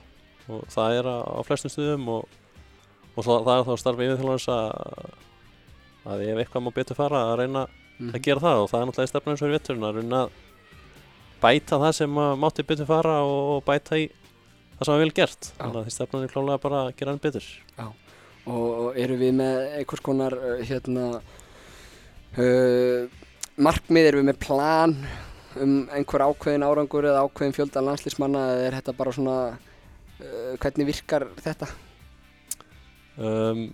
Speaker 5: og það er á flestum stuðum og, og það, það er þá starfið yfirþjálfarins að að ef eitthvað má betur fara að reyna að gera það. Og það er náttúrulega stefna eins og í vetturinn að reyna að bæta það sem mátti betur fara og bæta í það sem var vel gert.
Speaker 1: Já.
Speaker 5: þannig að því stefnan er klálega bara að gera hann betur.
Speaker 1: Og, og eru við með einhvers konar uh, hérna uh, markmið, eru við með plan um einhver ákveðin árangur eða ákveðin fjölda landslýsmanna eða er þetta bara svona hvernig virkar þetta?
Speaker 5: um,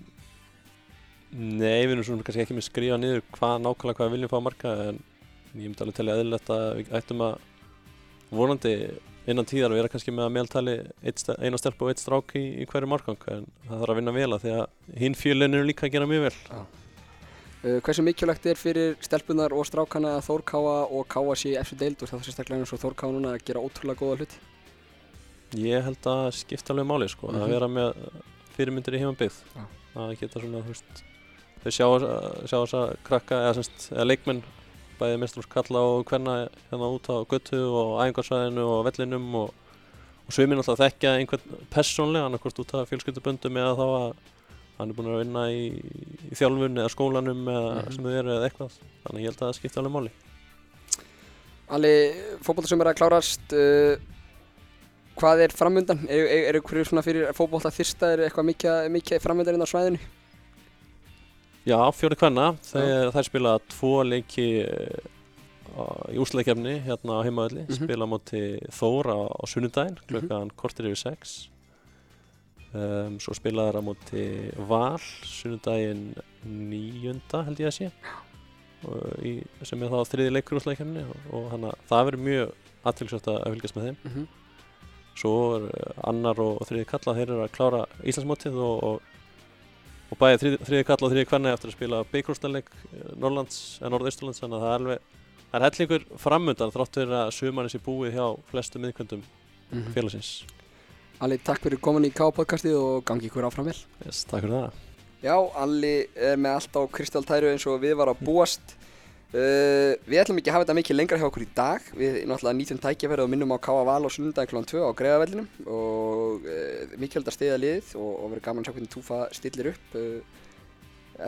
Speaker 5: Nei, við erum svona kannski ekki með skrifa niður hvað nákvæmlega hvað við viljum fá að marka en ég myndi alveg telja eðlilegt að við ættum að vonandi innan tíðar vera kannski með að meðaltali eina stelp og eitt strák í, í hverju markang en það þarf að vinna vel að því að hinn fjölinn eru líka að gera mjög vel
Speaker 1: Uh, hversu mikilvægt er fyrir stelpunar og strákana að Þór Káa og Káa sé í eftir deild og það er sérstaklega eins og Þór Káa núna að gera ótrúlega góða hluti?
Speaker 5: Ég held að skipta alveg máli sko,
Speaker 1: Mhm.
Speaker 5: að vera með fyrirmyndir í heimabyggð
Speaker 1: Já.
Speaker 5: að geta svona, þú veist þau sjá, sjá þess að krakka eða, semst, eða leikmenn bæði mestrús kalla og hvenna hérna út á göttu og æfingarsvæðinu og vellinum og, og svimir náttúrulega þekkja einhvern persónlega, annarkvort út af fjölskylduböndum eða þá að hann er búinn að vinna í, í þjálfun eða skólanum eða
Speaker 1: Mhm.
Speaker 5: sem þau eru eða eitthvað. Þannig ég held að það skipti alveg máli.
Speaker 1: Ali, fótboltasumar að klárast, uh, hvað er framundan? Er, er, er ykkur svona fyrir fótbolta þyrsta, er eitthvað mikið, mikið framundan inn á svæðinu?
Speaker 5: Já, fjóri kvenna, þeir, þær spila tvo leiki eh, á- í úsleikefni hérna á heimaðalli,
Speaker 1: Mhm.
Speaker 5: spila á móti Þór á, á sunnudaginn, klukkan kortir yfir sex. Um, svo spila þær á móti Val, sunnudaginn níunda held ég að sé, í, sem er þá þriði leikur úsleikefni og, og hana, það verður mjög aðtilsvægt að fylgjast með þeim.
Speaker 1: Mm -hmm.
Speaker 5: Svo er eh, annar og þriði kalla, þeir eru að klára Íslandsmótið og, og, og bæði þriði, þriði kalla og þriði kvenna eftir að spila byggrústarleik Norrlands, eða Norðausturlands, þannig að það er alveg, það er hellingur framundan þrátt fyrir að sumarinn sé búið hjá flestum miðkvöndum
Speaker 1: Mhm.
Speaker 5: félagsins.
Speaker 1: Ali, takk fyrir komin í K-podcastið og gangi ykkur áfram vel.
Speaker 5: Yes, takk fyrir það.
Speaker 1: Já, Alli er með allt á kristaltæru eins og við var að búast. Uh, við ætlum ekki að hafa þetta mikið lengra hjá okkur í dag. Við náttúrulega nýtum tækjaferð og minnum á K.A. Val og sunnundaginn kl. 2 á greiðavellinum og uh, mikilvægt að stiða liðið og, og verður gaman að sjá hvernig Túfa stillir upp uh,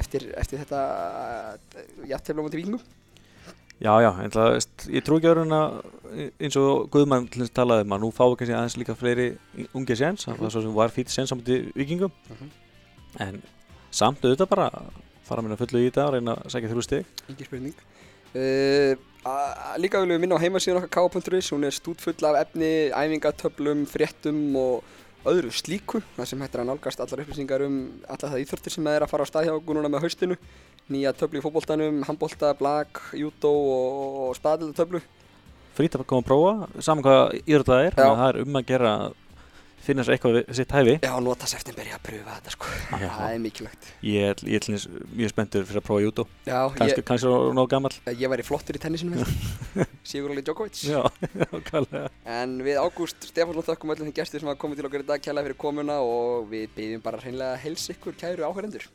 Speaker 1: eftir, eftir þetta jafntefla á móti vikingum.
Speaker 2: Já, já, veist, ég trú ekki að eins og Guðmann talaði um að nú fáum við kannski aðeins líka fleiri unge séns, það var svo sem var fýtt séns á múti vikingum
Speaker 1: Mhm.
Speaker 2: en samt auðvitað bara fara minna fullu í þetta og reyna að sækja þrjú stig
Speaker 1: Engi spurning. Uh, líka viljum við minna á heimasíðan okkar K.is, hún er stútfull af efni, æfingatöflum, fréttum og öðru slíku, það sem hættir að nálgast allar upplýsingar um allar það íþórtir sem er að fara á stað hjá okkur núna með haustinu, nýja töflu í fótboltanum, handbolta, blag, júdó og, og staðildatöflu.
Speaker 2: frýtt að koma að prófa, saman hvað íður það er það er um að gera finna sér eitthvað við sitt hæfi
Speaker 1: Já, nota september í að pröfa þetta sko,
Speaker 2: Já.
Speaker 1: það er mikilvægt.
Speaker 2: ég er, mjög spenntur fyrir að prófa
Speaker 1: Já,
Speaker 2: kannski, kannski nóg gammal
Speaker 1: ég væri flottur í tennisinu, Sigur Óli Djokovic.
Speaker 2: já, nákvæmlega
Speaker 1: En við Ágúst Stefánsson þökkum öllum þeim gestur sem hafa komið til okkar í dag kærlega fyrir komuna og við byggjum bara hreinlega að helsa ykkur kæru áhærendur.